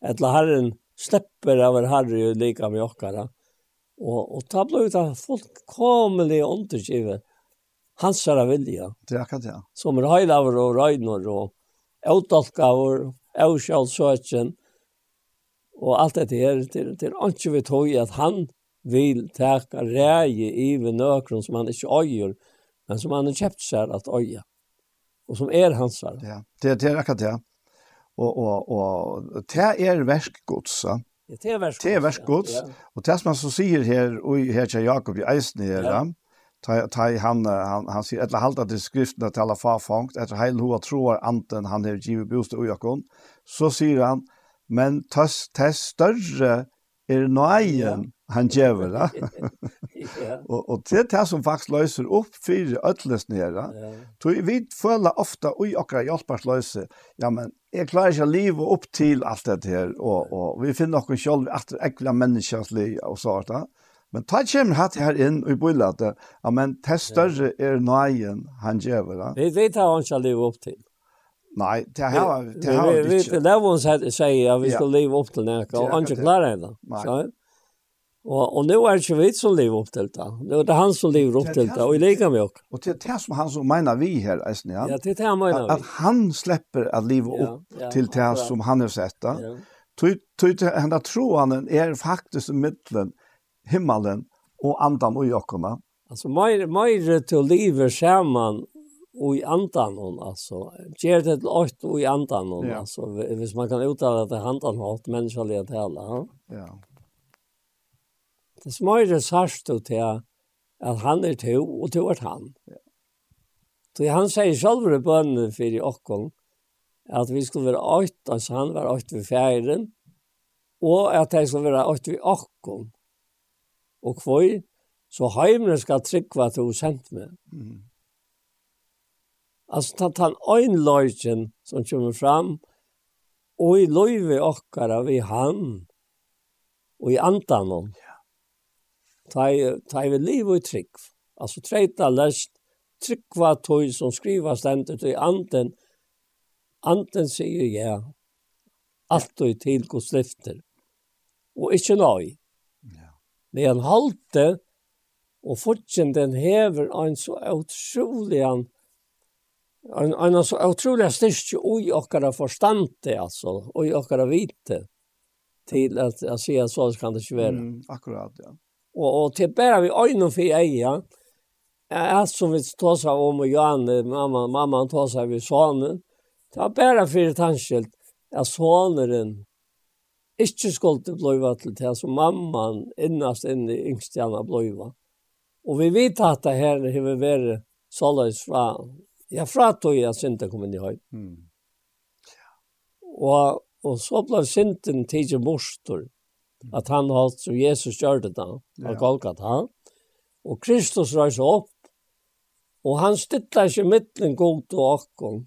etla herren slipper over herre jo lika med okkara. Og, og ta blei ut av fullkomelig underskivet hans herre vilja. Det er akkurat, ja. Som er høylaver og røynor og avdalkaver, avsjálsøkjen, og alt dette her, til, til ikke vi tog at han vil teka reie i nøkron som han ikke øyer, men som han har kjøpt seg at øye, Och som är hans. Ja, det, det er akkurat det. Och, och, och det är verskgods, Ja. Det är värskgods. Det er verskgods, Ja. Och det som han så sier här, och her till Jakob i Eisen her, ja. Ta, ta han han han sier, etter halta till skriftene til alle farfangt, etter heil hoa tror anten han har givet bostad og jakon, så säger han men tess tas större är nöjen han gjør det. ja. og, og det er det som faktisk løser opp for ødeles nere. Ja. Så vi føler ofte, oi, akkurat hjelpersløse, ja, men jeg klarer ikke å leve opp til alt dette her, og, og vi finner noen selv at det er ekle menneskers liv og så da. Men ta kommer hatt her inn og bøyler det, ja, men det større er nøyen han gjør det. Vi vet hva han skal leve opp til. Nei, det har det har vi ikke. Vi vet det, det var han sier at vi skal leve opp til noe, og han ikke klarer det. Nei. Og, og nå er det ikke vi som lever opp til det. Nå er det han som lever opp til det, og jeg liker meg også. Og det er det som han som mener vi her, Eisen, ja. Ja, det er det han mener vi. At han slipper å leve opp ja, ja, til det akkurat. som han har sett det. Ja. Henda troanen er faktisk i mittlen, himmelen og andan og jokkona. Altså, mer, mer til livet sammen og i andan hon alltså ger det åt och i andan hon ja. alltså hvis man kan uttala det handan åt människa det hela ja Det er smøyre sørst du til at han er to, og to er han. Så han sier selv i bønnen for i åkken, at vi skulle være åkt, altså han var åkt ved fjæren, og at jeg skulle være åkt ved åkken. Og hvor? så heimene skal trykva at hun sendt meg. Mm. Altså, tatt han øynløyken som kommer fram, og i løyve åkkara vi han, og i andan om. Ja ta vi liv og trygg. Alltså trejta läst tryggva tog som skriva stendet i anden. Anden sier ja. Allt och till Guds lyfter. Och inte nöj. Ja. Men han halte og fortsen den hever en så utrolig en en en så utrolig styrke i okkara forstande altså, og i okkara vite til at jeg sier at så kan det ikke være. Mm, akkurat ja. Og, og til bare vi øyne for eia, alt som vi tar seg om og Janne, mamma, mamma tar seg ved sonen, det var bare for et anskilt at soneren ikke skulle bløyva til det som mamman innast inn i yngstjana bløyva. Og vi vet at det her har vi vært såleis fra, ja, fra tog jeg synte kom inn i høy. Mm. Og, og så ble synten tidlig morstor. Mm At han holdt som Jesus gjør det da, av Golgata. Og Kristus røyser opp, og han stytler ikke mittlen god til åkken.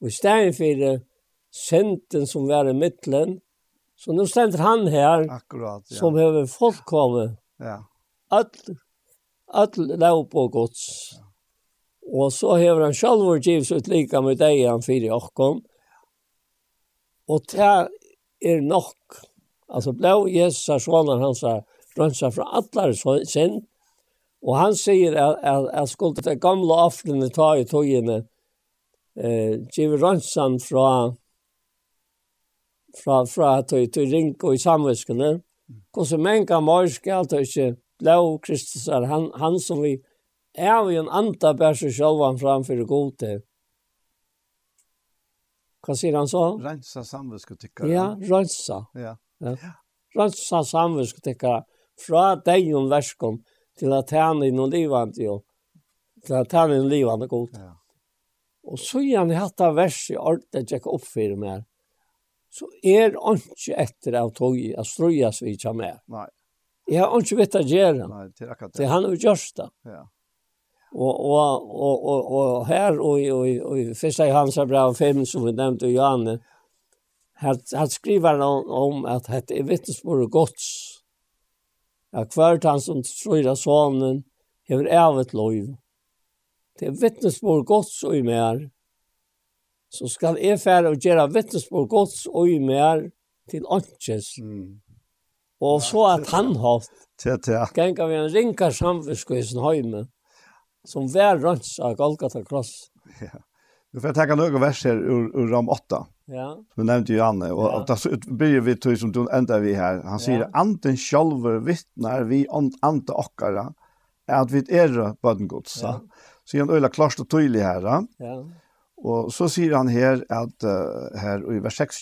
Og i stedet for senten som var i mittlen, så nå stender han her, Akkurat, ja. som har folk. Ja. All, all lov på gods. Ja. Og så har han selv vært givs ut lika med deg han fyrer åkken. Og det er nok Altså blå Jesus, sonen hans, rønsa fra allar sin, og han sier at, at, at skulle det gamle offrene ta i togene, eh, give rønsan fra, fra, fra til til ring og i samviskene, hvordan menga morske, alt det ikke blå Kristus er han, han som vi er vi en anda bær seg sjølvan framfor gode. Hva sier han så? Rensa samviske tykker. Ja, rensa. Ja. Ja. Ransa samvisk tekka fra dejon verskom til at han i noen livande jo. Til at han i noen livande god. Ja. Og så gjerne hatt av vers i alt det jeg opp for meg. Så er ikke etter av tog at strøyas vi ikke mer. Nei. Jeg har ikke vet å gjøre. Nei, til akkurat det. Til han har gjort det. Ja. Og, og, og, og, og her og, og, og, og først i hans brev 5 som vi nevnte i Johanne, at, at skriver han om at dette er vittnesbordet gods. At hvert han som tror av sonen hever evet lov. Det er vittnesbordet gods og i mer. Så skal jeg fære og gjøre vittnesbordet gods og i mer til åndsjes. Mm. Og så at han ja. Gengar vi en rinkar samvisko i sin høyme som vær rønns av Golgata Kross. Ja. Du får tenke noen vers her ur, ur Ram 8. Ja. Du nämnde ju Anne och ja. det blir vi til som du ända vi här. Han säger ja. anten själva vittnar vi ante okkara att vi er böngods. Ja. Så han øyla klart og tydelig här. Ja. Och så säger han här att här i vers 26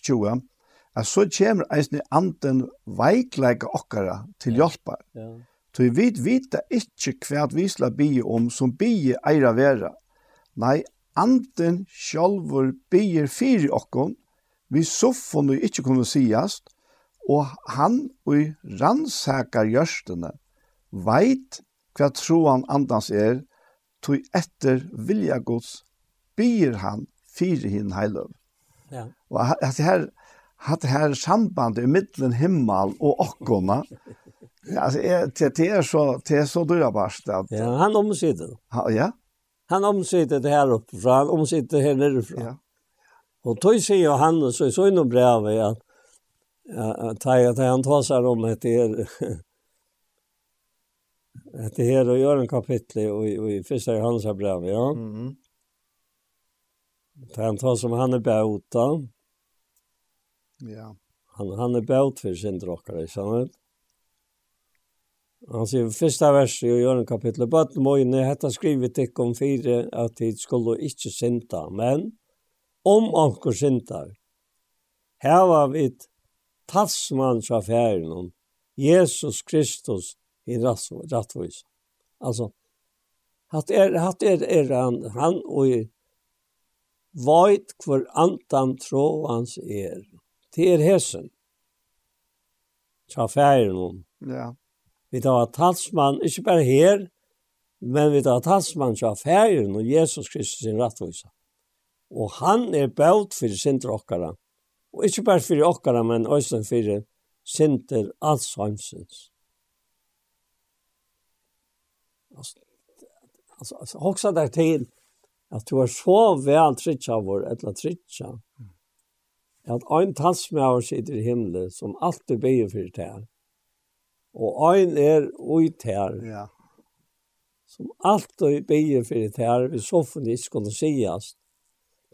att så kommer eisen anten veikleika okkara till hjälpa. Ja. Så vi vet vita ikke hva vi skal bygge om som bygge eier være. Nei, anden sjálfur byr fyrir okkon, vi soffon og ikkje kunne sigast, og han og rannsakar gjørstene, veit hva troan andans er, tog etter vilja gods byr han fyrir hinn heiløv. Ja. Og at her, at her sambandet i middelen himmel og okkona, ja, altså, det, det er så, det er så dyrabarst. At, ja, han omsider. Ha, ja, Han omsitter det här uppifrån, han omsitter här nerifrån. Ja. Och då säger han, och så noe det nog bra med att att han tar seg om att det är att det här och gör en kapitel och i första Johannes brev, ja. Mm. Det han tar som han er bäta. Ja. Han han er bäut for sin drakare, så han Han sier første vers i Jørgen kapitel bad møyne, hetta skrivet ikk om fire, at de skulle ikkje synda, men om anker syndar. Her var vi talsmann fra færen Jesus Kristus i rattvis. Altså, hatt er, hatt er, er han, han og i vajt hvor antan tro hans er. Det er hesen. Fra færen Ja. Vi tar talsmann, ikke bare her, men vi tar talsmann til affæren og Jesus Kristus sin rattvisa. Og han er bøt for sinter okkara. Og ikke bare for okkara, men også for sinter alzheimsens. Altså, altså, altså, hoksa der til at du er så vel tritsja vår, eller tritsja, at ein talsmæver sitter i himmelen som alltid beger for det her Og ein er ut her. Ja. Som alt og bygger for her, vi så for det ikke kunne sies.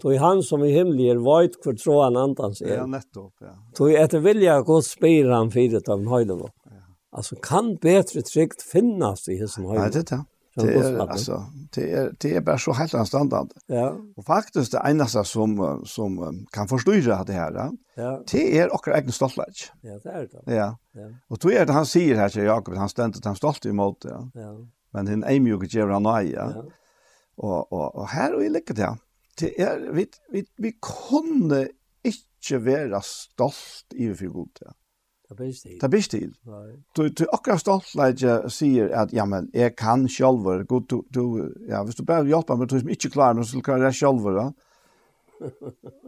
Tog han som i himmelig er veit hvor tro han andans er. Ja, nettopp, ja. Tog etter vilja godt spyr han fyrir av en høyden. Ja. Altså, kan betre trygt finnes i hessen høyden? Ja, det er det. Det är altså, det är det är bara så helt anstandant. Ja. Och faktiskt det enda som som kan förstå det här. Ja. Det är också egen stolthet. Ja, det är det. Ja. ja. Och då är det han säger här til Jakob, han ständigt han stolt imot det. Ja. Men den är mycket ger han nøye. Ja. Och och och här och i lycka det. Det er, vi vi vi kunde inte vara stolt i för god. Ja. Det blir stil. Det blir stil. Du, du akkurat stoltleidje sier at, ja, men, jeg kan sjálfur, god, du, du, ja, hvis du bare hjelper meg, du som ikke klarer men så klarer jeg sjálfur, ja.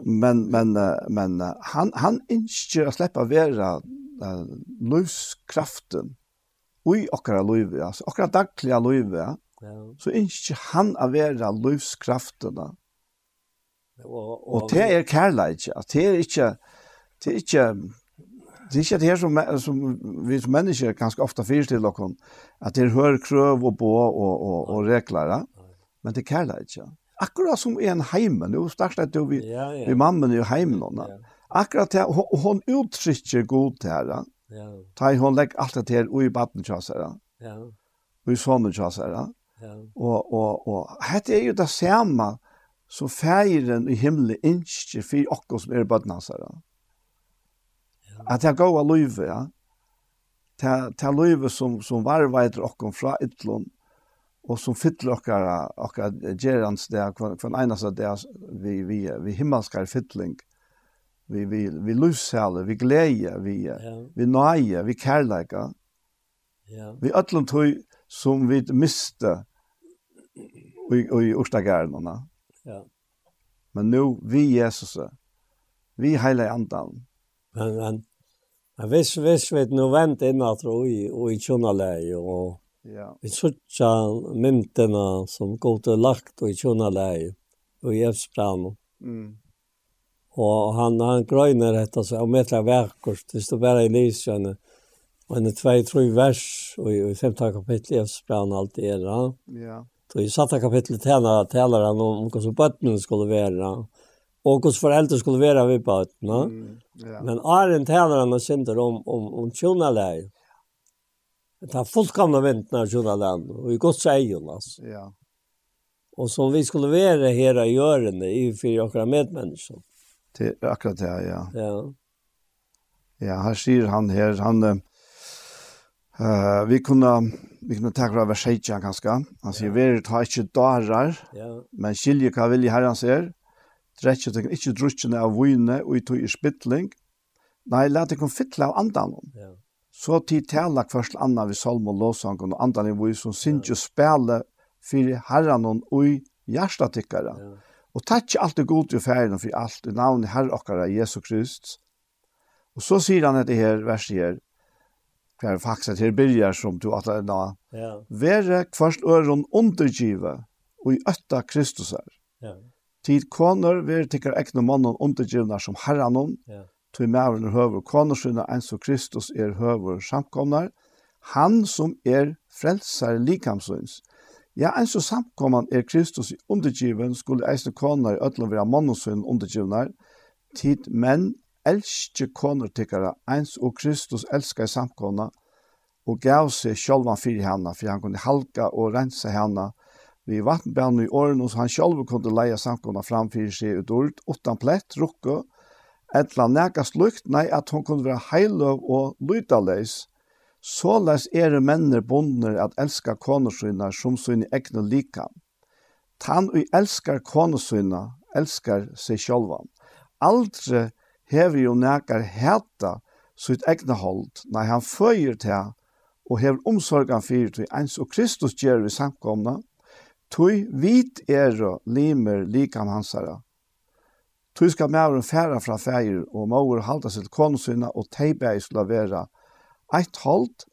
Men, men, men, han, han ønsker å slippe å være uh, løvskraften i akkurat løyve, altså, akkurat daglige løyve, ja. Så ønsker han å være livskraften Og, og, og det er kærleidje, at det er ikke, det er ikke, Det er ikke det her som, som vi som mennesker ganske ofte fyrer til dere, at det hører krøv og bå og, og, og regler, ja? men det kjærler ikke. Akkurat som i en heime, nå startet jo vi, ja, ja. vi mammen i heimen, ja. ja. akkurat det, hun, hun uttrykker god til her, ja. da hun legger alt det her i baden til oss her, ja. og i sånne til oss her, ja. og, og, og dette er jo det samme, så feiren i himmelen ikke for dere som er bødene hans her, ja At det er gode løyve, ja. Det er løyve som, som varveider okken fra ytlån, og som fytler okkara, okker gerans det, hver eneste det vi, vi, vi himmelskar fytling, vi, vi, vi løsale, vi glede, vi, ja. vi nøye, vi kærleika. Ja. Vi øtlån tog som vi miste i, i Ørstagærnene. Ja. Men nu, vi Jesus, vi heile andan, Men, men, men hvis, hvis vi nå vent inn at vi og i kjønnerleie, og ja. vi sørte myntene som går til lagt og i kjønnerleie, og i Efsbranen. Mm. Og han, han grøyner etter så om metra verkost, hvis du bare i lysene, og en tvei, tre vers, og i, i femte kapittel i Efsbranen alt er, ja. Ja. Så i satte kapitlet tjener talar han om hur så barnen skulle vara och hur föräldrar skulle vara vid barnen. Mm. Ja. Men Arjen talar han synder om, om, om tjonaläge. Det har fullkomna vintna av tjonaläge och i gott säger alltså. Ja. Och som vi skulle vara här i görande i för våra medmänniskor. Det er akkurat det, ja. Ja. Ja, her sier han här, han eh uh, vi kunde vi kunde ta grava skejtjan kanskje. Han säger vi tar inte darar. Ja. Men skilje kan vilja herren ser drekje tekken ikkje drukkjene av vune og i tog i spittling. Nei, la tekken fytle av andan. Ja. Så tid tala kvart anna vi salm og låsangen og andan i vune som synes jo spela fyrir herran og i hjertatikkara. Ja. Og takk alt det god til ferien for alt i navn herre okkara Jesu Krist. Og så sier han etter her verset her, hver faktisk her byrjar som du at det er da. Ja. Være kvart øren undergive og i øtta Kristus er. Ja. Tid koner ver tikkar ekne mannen undergivnar som herranon, ja. tog mævren er høver koner sinne, ens og Kristus er høver samkomnar, han som er frelsar likamsøns. Ja, ens og samkomman er Kristus i undergiven, skulle eisne koner i ødlen vera mannen undergivnar, tid menn elskje koner tikkara, ens og Kristus elskar samkomna, og gav seg sjálvan fyrir hana, for han kunne halka og rensa hana, vi vattenbjørn i årene, så han selv kunne leie samkomna fyrir seg ut ord, utan plett, rukke, etla neka lukt, nei, at hon kunne være heiløv og lydaleis. Såleis er det menner bondner at elska konersynene som sine egne lika. Tan vi elskar konersynene, elskar seg sjølvan. Aldri hever jo nekar heta sitt egne hold, nei, han føyer til og hever omsorgan fyrir til eins og Kristus gjør vi samkomna, Tui vit er limer likam hansara. Tui skal mævren færa fra fægir og maur halda sitt konusina og teibæg skulle vera Eitt hold,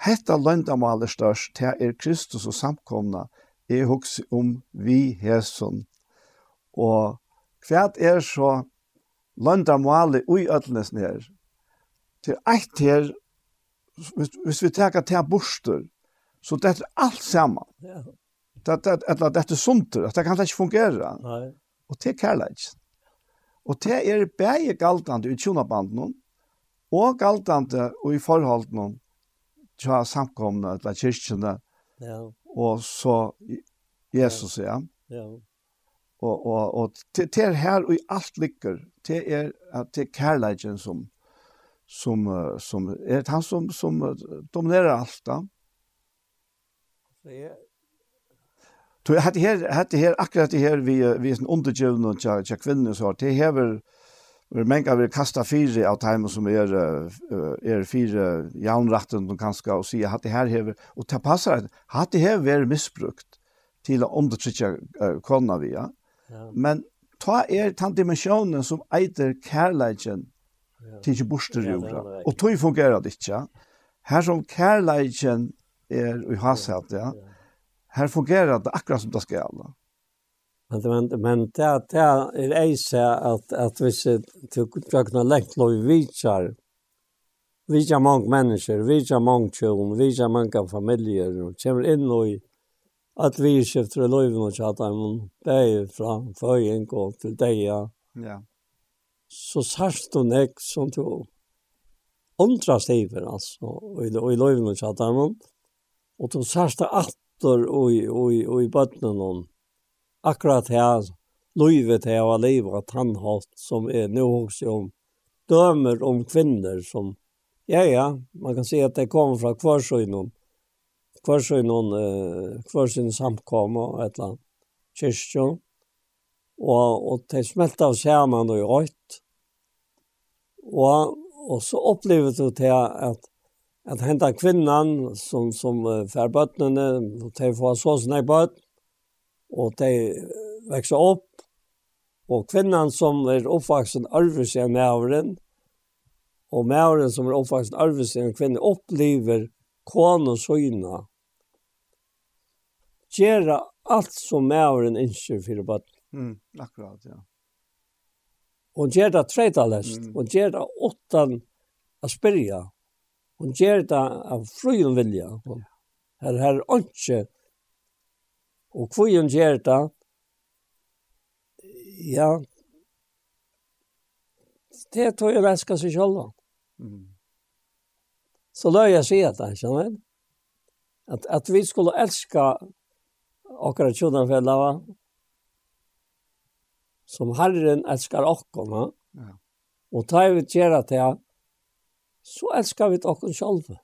Hetta løndamal er størst, til er Kristus og samkomna, er hugsi om vi hæsson. Og kvært er så løndamale ui ötlenes nær. Til eitt her, hvis vi teka til bostur, så det er alt saman att att att att det är sunt att det kan inte fungera. Nej. Och det kallar jag. Och det är bäge galtande i tjonabanden och galtande och i förhållanden någon till samkomna eller kyrkorna. Ja. Och så Jesus ja. Ja. Och och och det är här och i allt ligger. Det är att det kallar som som som är han som som dominerar allt. Så är Så jag hade här hade här akkurat det här vi vi är en undergivna och jag jag kvinnor så det här väl Vi menga vill kasta fyra av timen som er, er fyra jaunratten som kanskje og sier at det her hever, og det passer at det her vært misbrukt til å undertrykja uh, kona vi, ja. Men ta er den dimensjonen som eiter kærleiken til ikke borster i jorda. Og tog fungerer det ikke. Her som kærleiken er i hashet, ja, här fungerar det akkurat som det ska göra. Men men men det det är ejse att att vi ser till kunna läkt lov vi char. Vi är många människor, vi är många tjön, vi många familjer och kommer in och att vi skiftar lov och chatta om det från föring och till det ja. Ja. Så särskilt och näck som tog ontrast stiver alltså och i lov och chatta om och då särskilt att atter i oi i bøtnen hon. Akkurat her, livet her var livet han som er nu også om dømer om kvinner som, ja ja, man kan si at det kommer fra kvarsøgnen, kvarsøgnen, eh, kvarsøgnen samkommer og et eller annet kyrkjøn, og, og det smelter av sammen og i rødt. Og, og så opplever du til at at henta kvinnan som, som fær bøttene, og de får så sånne bøtt, og de vekser opp, og kvinnan som er oppvaksen arves i mævren, og mævren som er oppvaksen arves i en kvinne, opplever kån og søgna, gjøre alt som mævren innskjer for bøtt. Mm, akkurat, ja. Og gjøre det tretalest, mm. og gjøre det åttan å spyrja. Mm Hon gjør det av fruen vilja. Hon, her her ikke. Og hvor hun gjør det, ja, det tror jeg resker seg selv. Mm. Så løy jeg sier det, skjønner du? At, at vi skulle elska akkurat tjodanfellava, som Herren elskar okkona, ja. og ta ut gjerne til så elskar vi okken sjálve.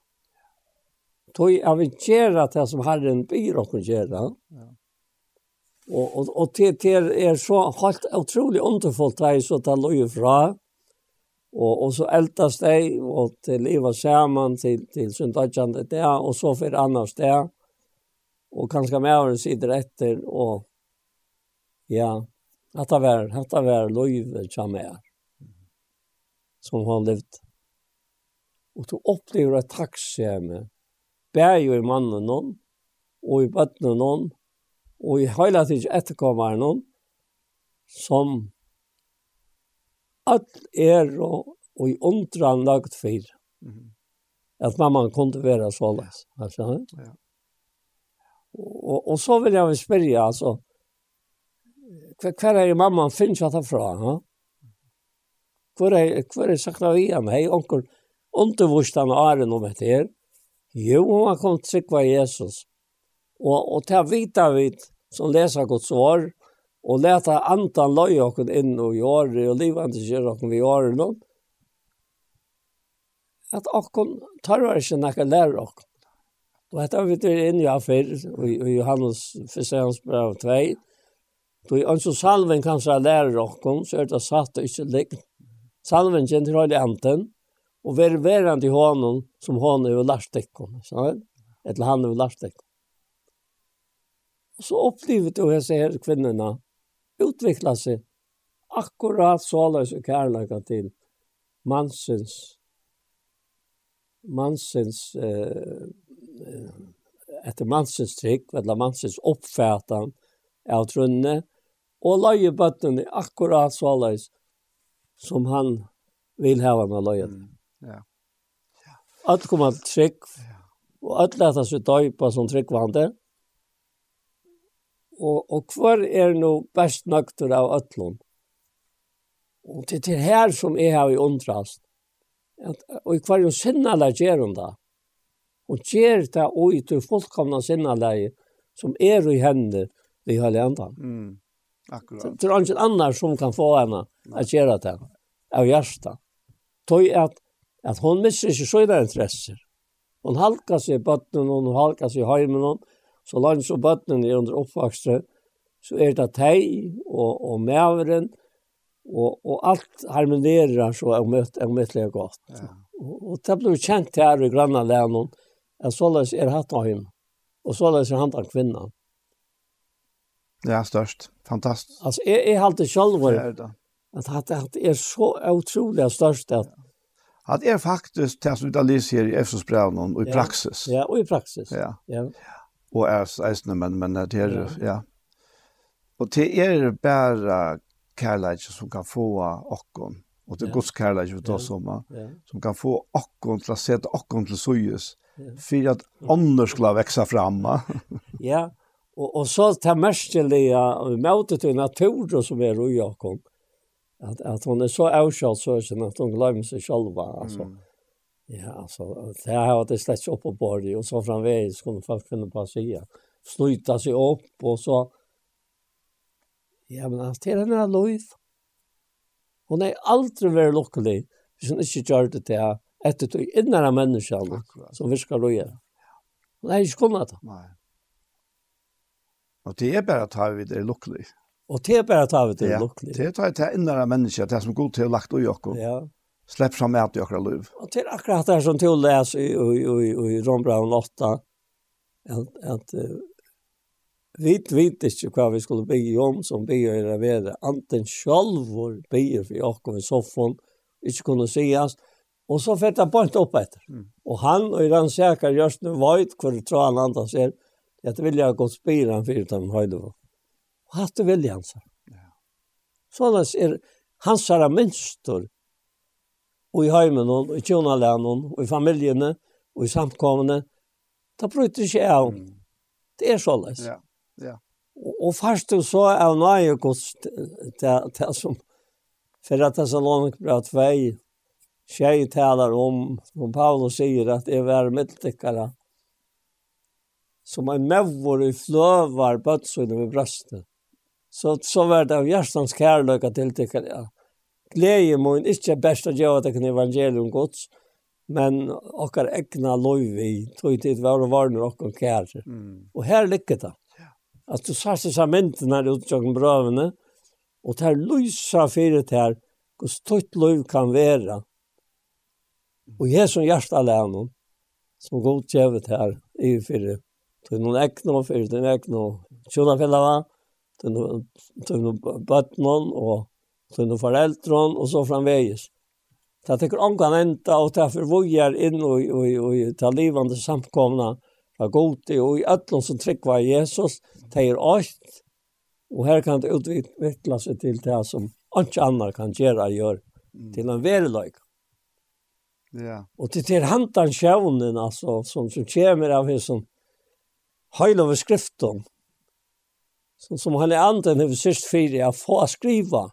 Tøy er vi gjerra til som Herren byr okken gjerra. Ja. Og, og, og til, til er så helt utrolig underfullt deg så tar løy fra. Og, og så eldas deg og til livet sammen, til, til søndagene det, og så for annars det. Og kanskje med åren sider etter, og ja, dette var, dette var løyve som er, som har levd og du opplever et takksjeme, bær jo i mannen noen, og i bøttene noen, og i hele tiden etterkommer noen, som alt er og, og i undran lagt fyr. Mm -hmm. At mamma kunne være så løs. Ja. ja. Og, og så vil jeg vil spørre, altså, hver, hver er mamma finnes jeg fra? Ha? Hvor er, hvor er sagt av igjen? Hei, onkel, undervurst han åren om dette her. Jo, hun har kommet til sikva Jesus. Og, og til å vite vi som leser Guds år, og leta antan løy okken inn og gjøre, og livet gjør okken vi gjør noen, at okken tarvar ikke nekka lærer okken. Og dette har vi til inn i affyr, og i Johannes 1. brev 2, Då er så salven kanskje lærer oss så er det satt og ikke likt. Salven kjenner till höjde anten och vara verand i honom som han över lastekon. Så eller han över Og Så upplevde du här ser kvinnorna utveckla seg akkurat så alla så kärleka till mansens mansens eh, etter mansens trygg, eller mansens oppfætan av trunne och løye bøttene akkurat så alla som han vill ha med löjet. Mm. Ja. Ja. Kommer att trick. Och allt lätta sig döpa som tryckvande. Och och kvar är nog best nøkter av allon. Och det til her som är här i undrast. At, och i kvar ju sinna hun da. Och ger det og i till fullkomna sinna som är i henne vi har ändan. Mm. Akkurat. Det er ikke annars som kan få henne att göra det av hjärsta. Tog at at hon missar ikkje søyra interesser. Hon halkar seg i bøttene, hon halkar seg i heimen, så langt så bøttene er under oppvakse, så er det teg og, og mæveren, og, og alt harmonerer så er møtt, er møttelig godt. Ja. Og, og det blir kjent her i grannalenen, at såleis er hatt av henne, og såleis er han av kvinnan. Ja, størst. Fantastisk. Altså, jeg, jeg halte sjølver at det er så utrolig størst at ja at er faktisk det som vi da lyser her i Efsos-breven og i praksis. Ja, og i praksis. Ja. ja. Og er eisende, men, men det er, ja. ja. Og det er bare kærleik som kan få okken, og det er Guds kærleik vi tar som, ja. som kan få okken til å sette okken til søyes, for at ånder skulle vekse fremme. ja, og, og så tar mest til det, vi møter til naturen som er i okken, at, at hon er så avskjalt så at hon glemmer seg selv. Altså. Mm. Ja, altså, det har det släppts opp på bordet og så framvägs kunne folk kunna bara si, sluta seg opp, og så Ja, men altså, til henne er lov. Hun er aldri vært lukkelig, Hvis hun ikke gjør det til etter tog innere menneskene som virker å Hun er ikke kunnet det. Nei. Og det er bare at her vi er lukkelig. Og det er bare bara ta til ja, lukkelig. Det tar til innere mennesker, det som god til å lagt och Jakob. Ja. Släpp fram med i okra liv. Og til akkurat det som till läs i i i i Rombraun 8 at, at uh, vi vet ikke hva vi skulle bygge om som be i det värde anten självor be för Jakob i soffan inte kunde sägas Og så fetta jeg inte opp etter. Mm. Og han og i den säkra just nu vet hur tror han andas är att vilja gå spira för utan höjdor og hatt det vilja hans. Ja. Sånnes er hans er mønster og i heimen og i tjonalenen og i familjene og i samtkommene. da bryter ikke av. Mm. Det er sånnes. Ja, ja. Og, og først og så er det nøye gods til det som for at det er så langt bra at vei tjej talar om som Paulus sier at det var middeltikkere som en mevor i fløvar bøtsen ved brøstet så, så var det av hjärstans kärlöka tilltyckade ja. Glädje må inte bästa göra det kan evangelium gods, men okkar egna lov i tog tid var og varner okkar kær. Mm. Og her lykke det. At du sars disse når du utjøkken brøvene, og det her lysa fyret her, hvordan tøyt lov kan være. Og jeg som hjert som som godkjevet her i fyret, tog noen egna og fyret, noen egna og tjona fellava, til bøttene og til foreldrene og så framveges. Det tekur ångan enda og det er inn og, og, og, og ta livande samkomna fra gode og i öllum som tryggva Jesus, det er alt. og her kan det utvikla seg til det som ikke annar kan gjøre gjør til en vereløg. Ja. Og til til hantan sjøvnen, altså, som, som kommer av som høyla over skriften som, som han är anden över sist fyra att få skriva.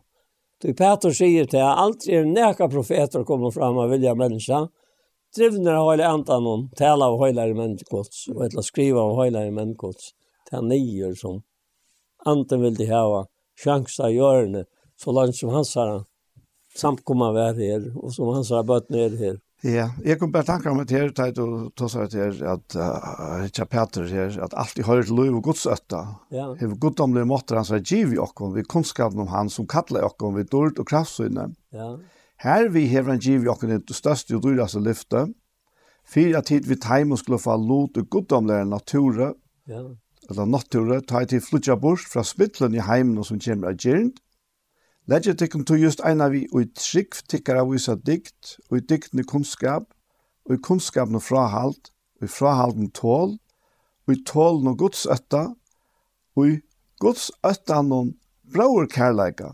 Du Peter säger till att allt är näka profeter kommer fram av vilja människa. Drivna av hela andan och tala av hela människots och att skriva av hela människots. Det är nior som anden vill det här chansa görne så långt som han sa samkomma vär här och som han sa bort ner här. Ja, jeg kom bare tanker om at her, teit og tosser at her, at Hitcha Peter her, at alt i høyre til lov og godsøtta. Ja. Hever goddomlige måter hans er giv i okkon, vi kunnskapen om han som kallar okkon, vi dård og kraftsyne. Ja. Her vi hever han giv i okkon i det største og dyraste lyfte, fyrir at hit vi teim og skulle få lot og goddomlige nature, ja. eller nature, ta hit til flutja bort fra spittlen i heimen som kommer av gjernt, Lægje tikkum to just eina vi og i trygg tikkar av visa dikt, og i kunnskap, og i kunnskapne frahald, og i frahalden tål, og i tålen og Guds øtta, og i Guds øtta noen braur kærleika,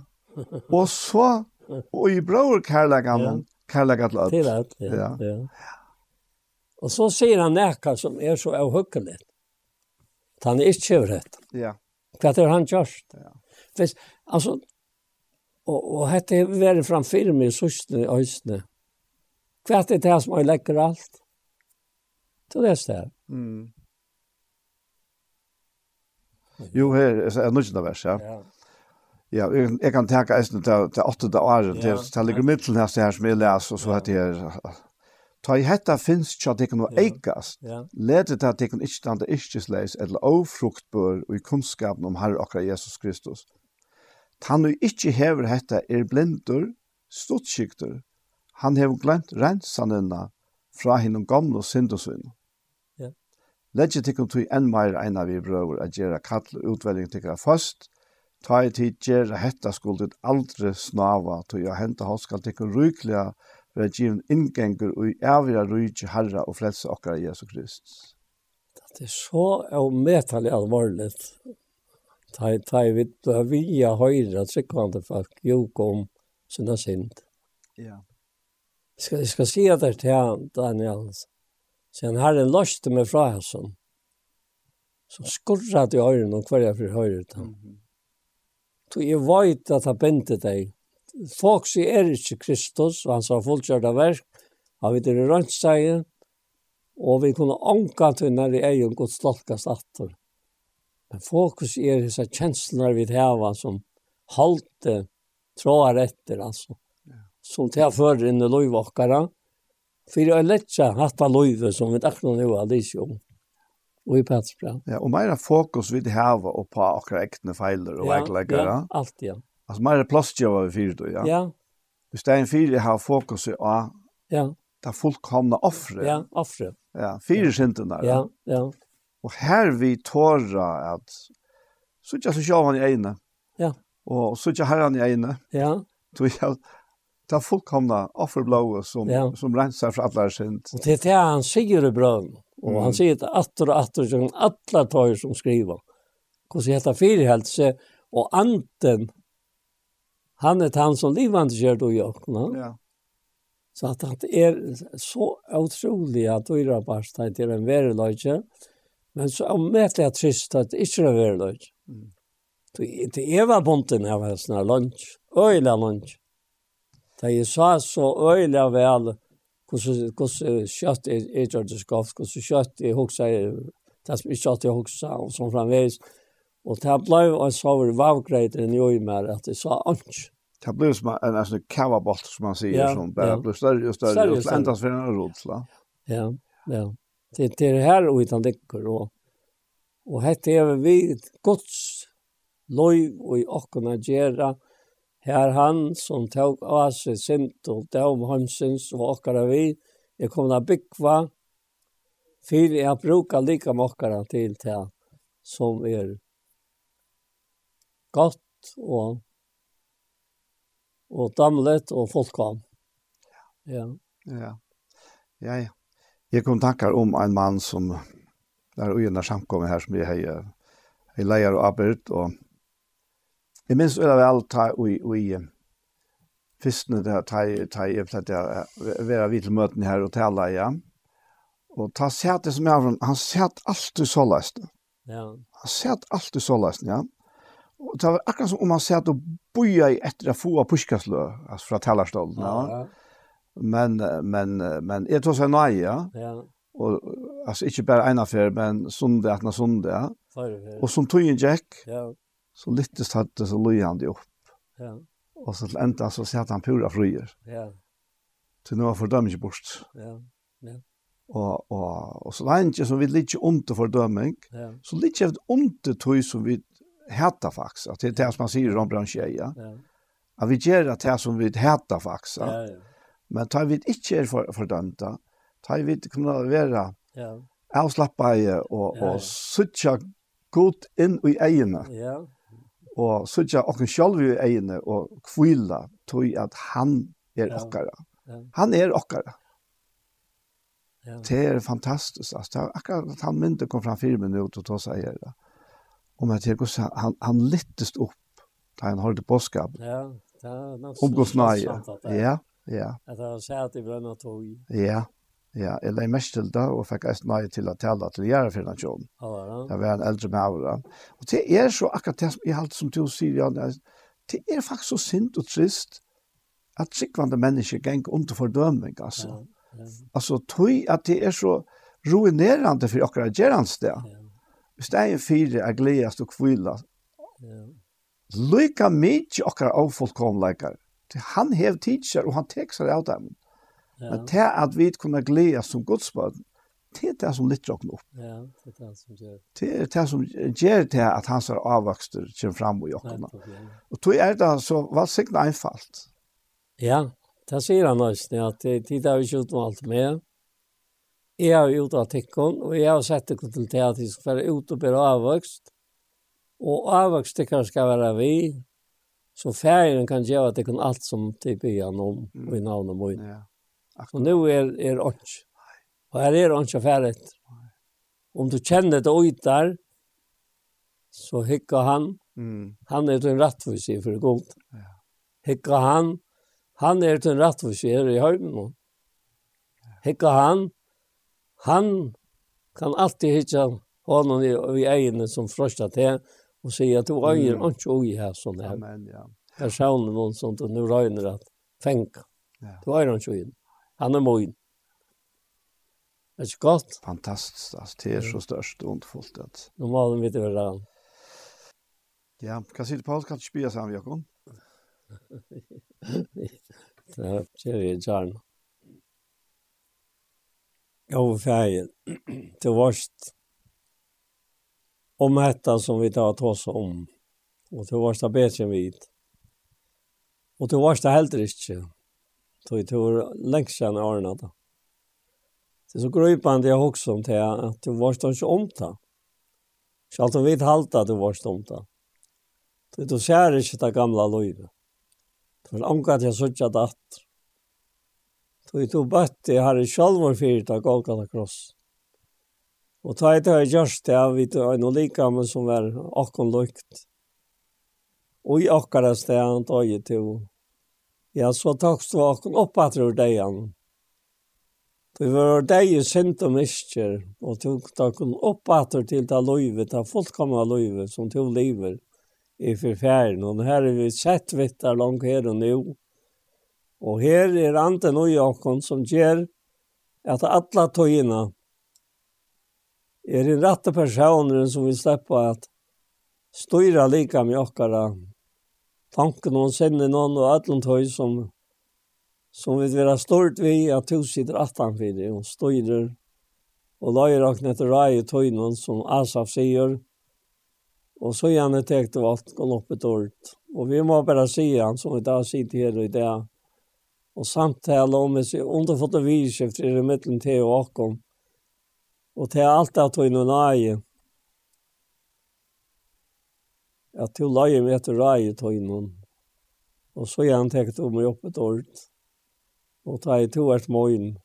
og så, og i braur kærleika noen kærleika til. Til øtt, ja. ja. ja. Og så sier han nekka som er så avhuggeligt. Han er ikke over Ja. Hva er han gjørst? Ja. Hvis, altså, Og, og hette er vært framfyrir min søsne og øysene. Hva er det her som jeg legger alt? Så det er stedet. Mm. Jo, her er nødvendig vers, ja. ja. Ja, jeg, jeg kan tenke eisen til, til åttende året, ja. til, til ligger mitt her, neste her som jeg leser, og så heter jeg, ta i hetta finst tja tekon og eikast, Ja. leder til at tekon ikkje standa ikkjesleis, eller ofruktbør og i kunnskapen om Herre akkurat Jesus Kristus. Han og ikkje hever hetta er blindur, stutskiktur. Han hever glemt rensanina fra hinnom gamle syndosvinn. Ja. Legget tikkum tui enn meir eina vi brøver a gjerra kall utvelding tikkara fast, ta i tid gjerra hetta skuldet aldri snava tui a henta hos skal tikkum ryklega vera givin inngengur og i avira rykje herra og frelse okkar Jesu Krist. Det er så avmetelig alvorligt ta ta vit via høyra tryggvande folk jo kom sina synd. Ja. Ska jag ska se där till han Daniel. Sen har den lust med fra Hassan. Så skurrat i øyren og kvarja fyrir høyre utan. Mm -hmm. Så jeg vet at han bente deg. Folk sier er ikke Kristus, og han sa fullkjørta verk, han vet det rønt seg, og vi kunne anka til når jeg er en god stolkast atter. Men fokus er disse kjenslene vi har som halte tråar etter, altså. Som til å føre inn i løyvåkere. For jeg lett lette hatt av løyve som vi akkurat nå har lyst om. Og i Petsbra. Ja, og mer fokus vi har og på akkurat egne feiler og ja. Ja, alt, ja. Altså mer plastgjøver vi du, ja. Ja. Hvis det er en fyrt jeg har fokus i, å... Ja. Det er fullkomne offre. Ja, offre. Ja, fire syndene. Ja, ja. ja. Og her vi tåra at så ikke så sjåvan i egne. Ja. Og så ikke herran i egne. Ja. Så jeg det er fullkomna offerblået som, ja. som renser fra alle synd. Og det er han sier i brøn. Og mm. han sier det atter og atter som alle tar som skriver. Hvordan heter firehelse og anten han er han som livande kjørt og jøkken. Ja. Så at det er så utrolig at du er bare stedet til en verre. Ja Men så ommätte jag trist det ikke er var löjt. Det är var bonten av var sån lunch. Öjla lunch. Da jeg sa så øyla vel hvordan kjøtt er gjørt det skaft, hvordan kjøtt er hoksa, det som ikke alltid hoksa, og sånn framveis. Og det ble en sover vavgreit enn jo i mer at jeg sa ansk. Det ble som en sånn kavabolt, som man sier, som bare ble større og større, og endast for en rodsla. Ja, ja. Det, det här her og utan dekker, och och hette är vi Guds loj och i okkona gera her han som tog av seg sint og døm heimsins og okkara vi, er komna byggva, fyrir jeg brukar lika med okkara til til som er godt og og damlet og folkvam. Ja. Ja. Ja. Ja. Jeg kom tankar om en mann som der ugjennom samkommet her som vi heier i leier og arbeid, og jeg minns øyla vel ta i, i fyrstene der ta i, ta i, ta være vi til møtene her og tala ja. Og ta sett det som er, han sett alltid så lest. Ja. Han sett alltid så lest, ja. Og det var akkurat som om han sett og boja i etter å få av pushkastlø, altså fra talarstolen ja. ja. Men, men, men jeg tror seg nøye, ja. ja. Og, altså, ikke bare en affær, men sundag, etna Ja. Og som tog en jack, ja. så lyttes hadde, så løy han det opp. Ja. Og så til enda så satt han pura fryer. Ja. Til nå var fordømming bort. Ja, ja. Og, og, og så lenge som vi ont under fordømming, ja. så ligger ont under tog som vi hata faktisk. At det er det som man sier om bransje, ja. ja. At vi gjør det som vi hata faktisk. Ja, ja Men tar vi ikke er for, fordømte, tar vi kunne være ja. avslappet og, ja, ja. og suttje godt inn i egene. Ja. Og suttje oss selv i egene og kvile til at han er ja. okkara. Ja. Han er okkara. Ja. Det er fantastisk. Altså, det er akkurat at han mynte kom fram fire minutter og tog seg her. Om at jeg, han, han lyttes opp da han hørte påskap. Ja, ja. Om Guds nøye. Ja. ja. Ja. At han sier at det var en tog. Ja. Ja, jeg lei mest til det, og fikk eist nøye til å tale til gjøre for den ja. Det var en eldre med avra. Og det er så akkurat det som jeg halte som du sier, Jan, det er faktisk så sint og trist at sikkvande mennesker geng under fordøming, altså. Ja, ja. Altså, tog at det er så ruinerande for akkurat gerans det. Ja. Hvis det er en fire er gledast og kvila, ja. lykka mykje akkurat avfullkomleikar, han hev teacher og han tek seg av dem. Ja. Men det at vi kunne glädjas som godsbød, barn, det är det som litt oss opp. Ja, det är det som gjør. Det är det som gör det att hans avväxter kommer fram och jockarna. Og tog er det så välsignat einfalt. Ja, det sier han nästan at det är vi inte allt med. Jeg har gjort av tikkene, og jeg har sett det til det at jeg skal være ute og bli avvokst. Og avvokst det kan skal være vi, Så färgen kan göra att det kan allt som typ är om mm. i namn och mån. Ja. Och nu är är orange. Och här är orange färdigt. Om du känner det ut där så hickar han. Mm. Han är en rättvis för god. Ja. Hickar han. Han är en rättvis i höjden. Hickar han. Han kan alltid hitta honom i, i egnen som frösta till og sier at du øyer mm. ikke oj her sånn her. Amen, ja. Jeg sa hun noen sånt och nu røyner at tänka. Ja. Du øyer ikke oj. Han er mojn. Det er ikke godt. Fantastisk, altså, det er så størst og ondfullt. At... Nå må vet vite väl det. Ja, hva sier du på oss kan du spille sammen, Jakob? Det er kör jag gärna. Jo, var. Det var stort om detta som vi tar oss om. Och det var det bättre vi. Och det var det helt riktigt. Det var längst sedan åren då. Det så gröpande jag också om det att det var det inte om det. Så allt om vi halta det var det om det. Det då ser inte det gamla löjde. Det var omgat jag såg att det. tog var i jag hade själv fyrt av Golgata kross. Og ta et høy gjørst det av vidt og noe lika, men som var akkon lukt. Og i akkara sted han tog. Ja, så takk du akkur opp at du deg han. Du var deg i sint og misker, og tog takkon opp at til ta løyve, ta fullkomna løyve som tog liver i forfæren. Og her er vi sett vittar langt her og nå. Og her er andre og akkur som gjør at alla tøyene er en rette personer som vill släppa at styra lika med åkara tanken og sinne noen og alle tøy som som vil være stort vi at du sitter attan för det og styrer och lajer och nätter raj och töjnen som Asaf sier. Og så gärna täckte vart gå upp ett ord og vi må bare si han som inte har sitt här i det og samtale om vi underfått och vidskift i det mittelen til og åkom. Og til alt at du nå nøye, at du løye med etter røye til noen. Og så gjerne tenkt om meg opp et ord. Og ta i to hvert morgen,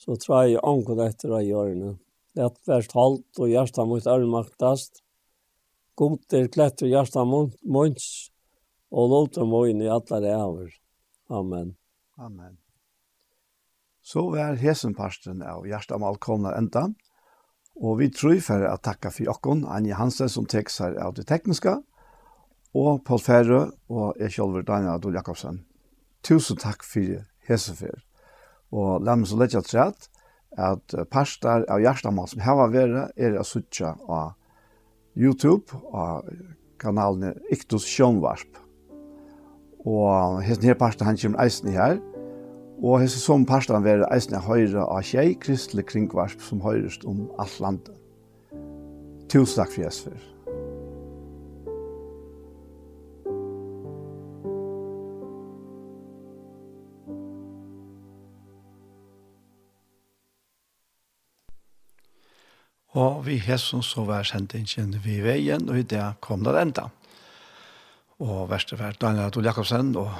så tra i anken etter røye årene. Det er hvert halt og hjertet mot ærmaktast. Goder kletter hjertet mot munns, og låter morgen i alle det Amen. Amen. Så var hesen parsten av Gjerstamal komna enda, og vi tror for å takke for jokken, Anja Hansen som tekst her av det tekniske, og Paul Ferre og jeg selv Daniel Adol Jakobsen. Tusen takk for hesefer. Og la meg så lette trett at parster av Gjerstamal som her var vært er å suttje av YouTube og kanalen Iktus Sjønvarp. Og hesten her parster han kommer eisen her, Og hese som parstan vera eisne høyre av tjei kristelig kringvarp som høyrest om alt landet. Tusen takk for Jesper. Og vi hesson så var sendingen vi veien, og i det kom det enda. Og verste var Daniel Adol Jakobsen og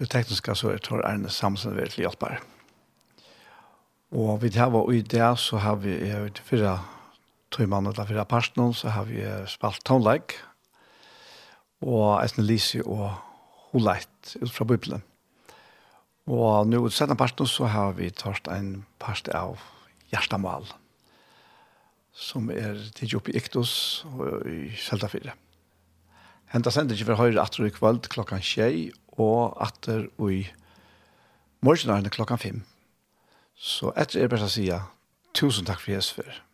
det tekniska så er Tor Arne Samson väldigt hjälpare. Og vi har vært i det, så har vi i fyra tøymann og fyra personer, så har vi spalt tonleik, og Esne Lisi og Holeit ut fra Bibelen. Og nå i sette personer så har vi tørst en part av Gjerstamal, som er tidlig oppe i Iktus og i Seldafire. Henta sender ikke for høyre atter i kveld klokkan tjei, og atter i morgenaren klokkan fem. Så etter er bare å si tusen takk for Jesus for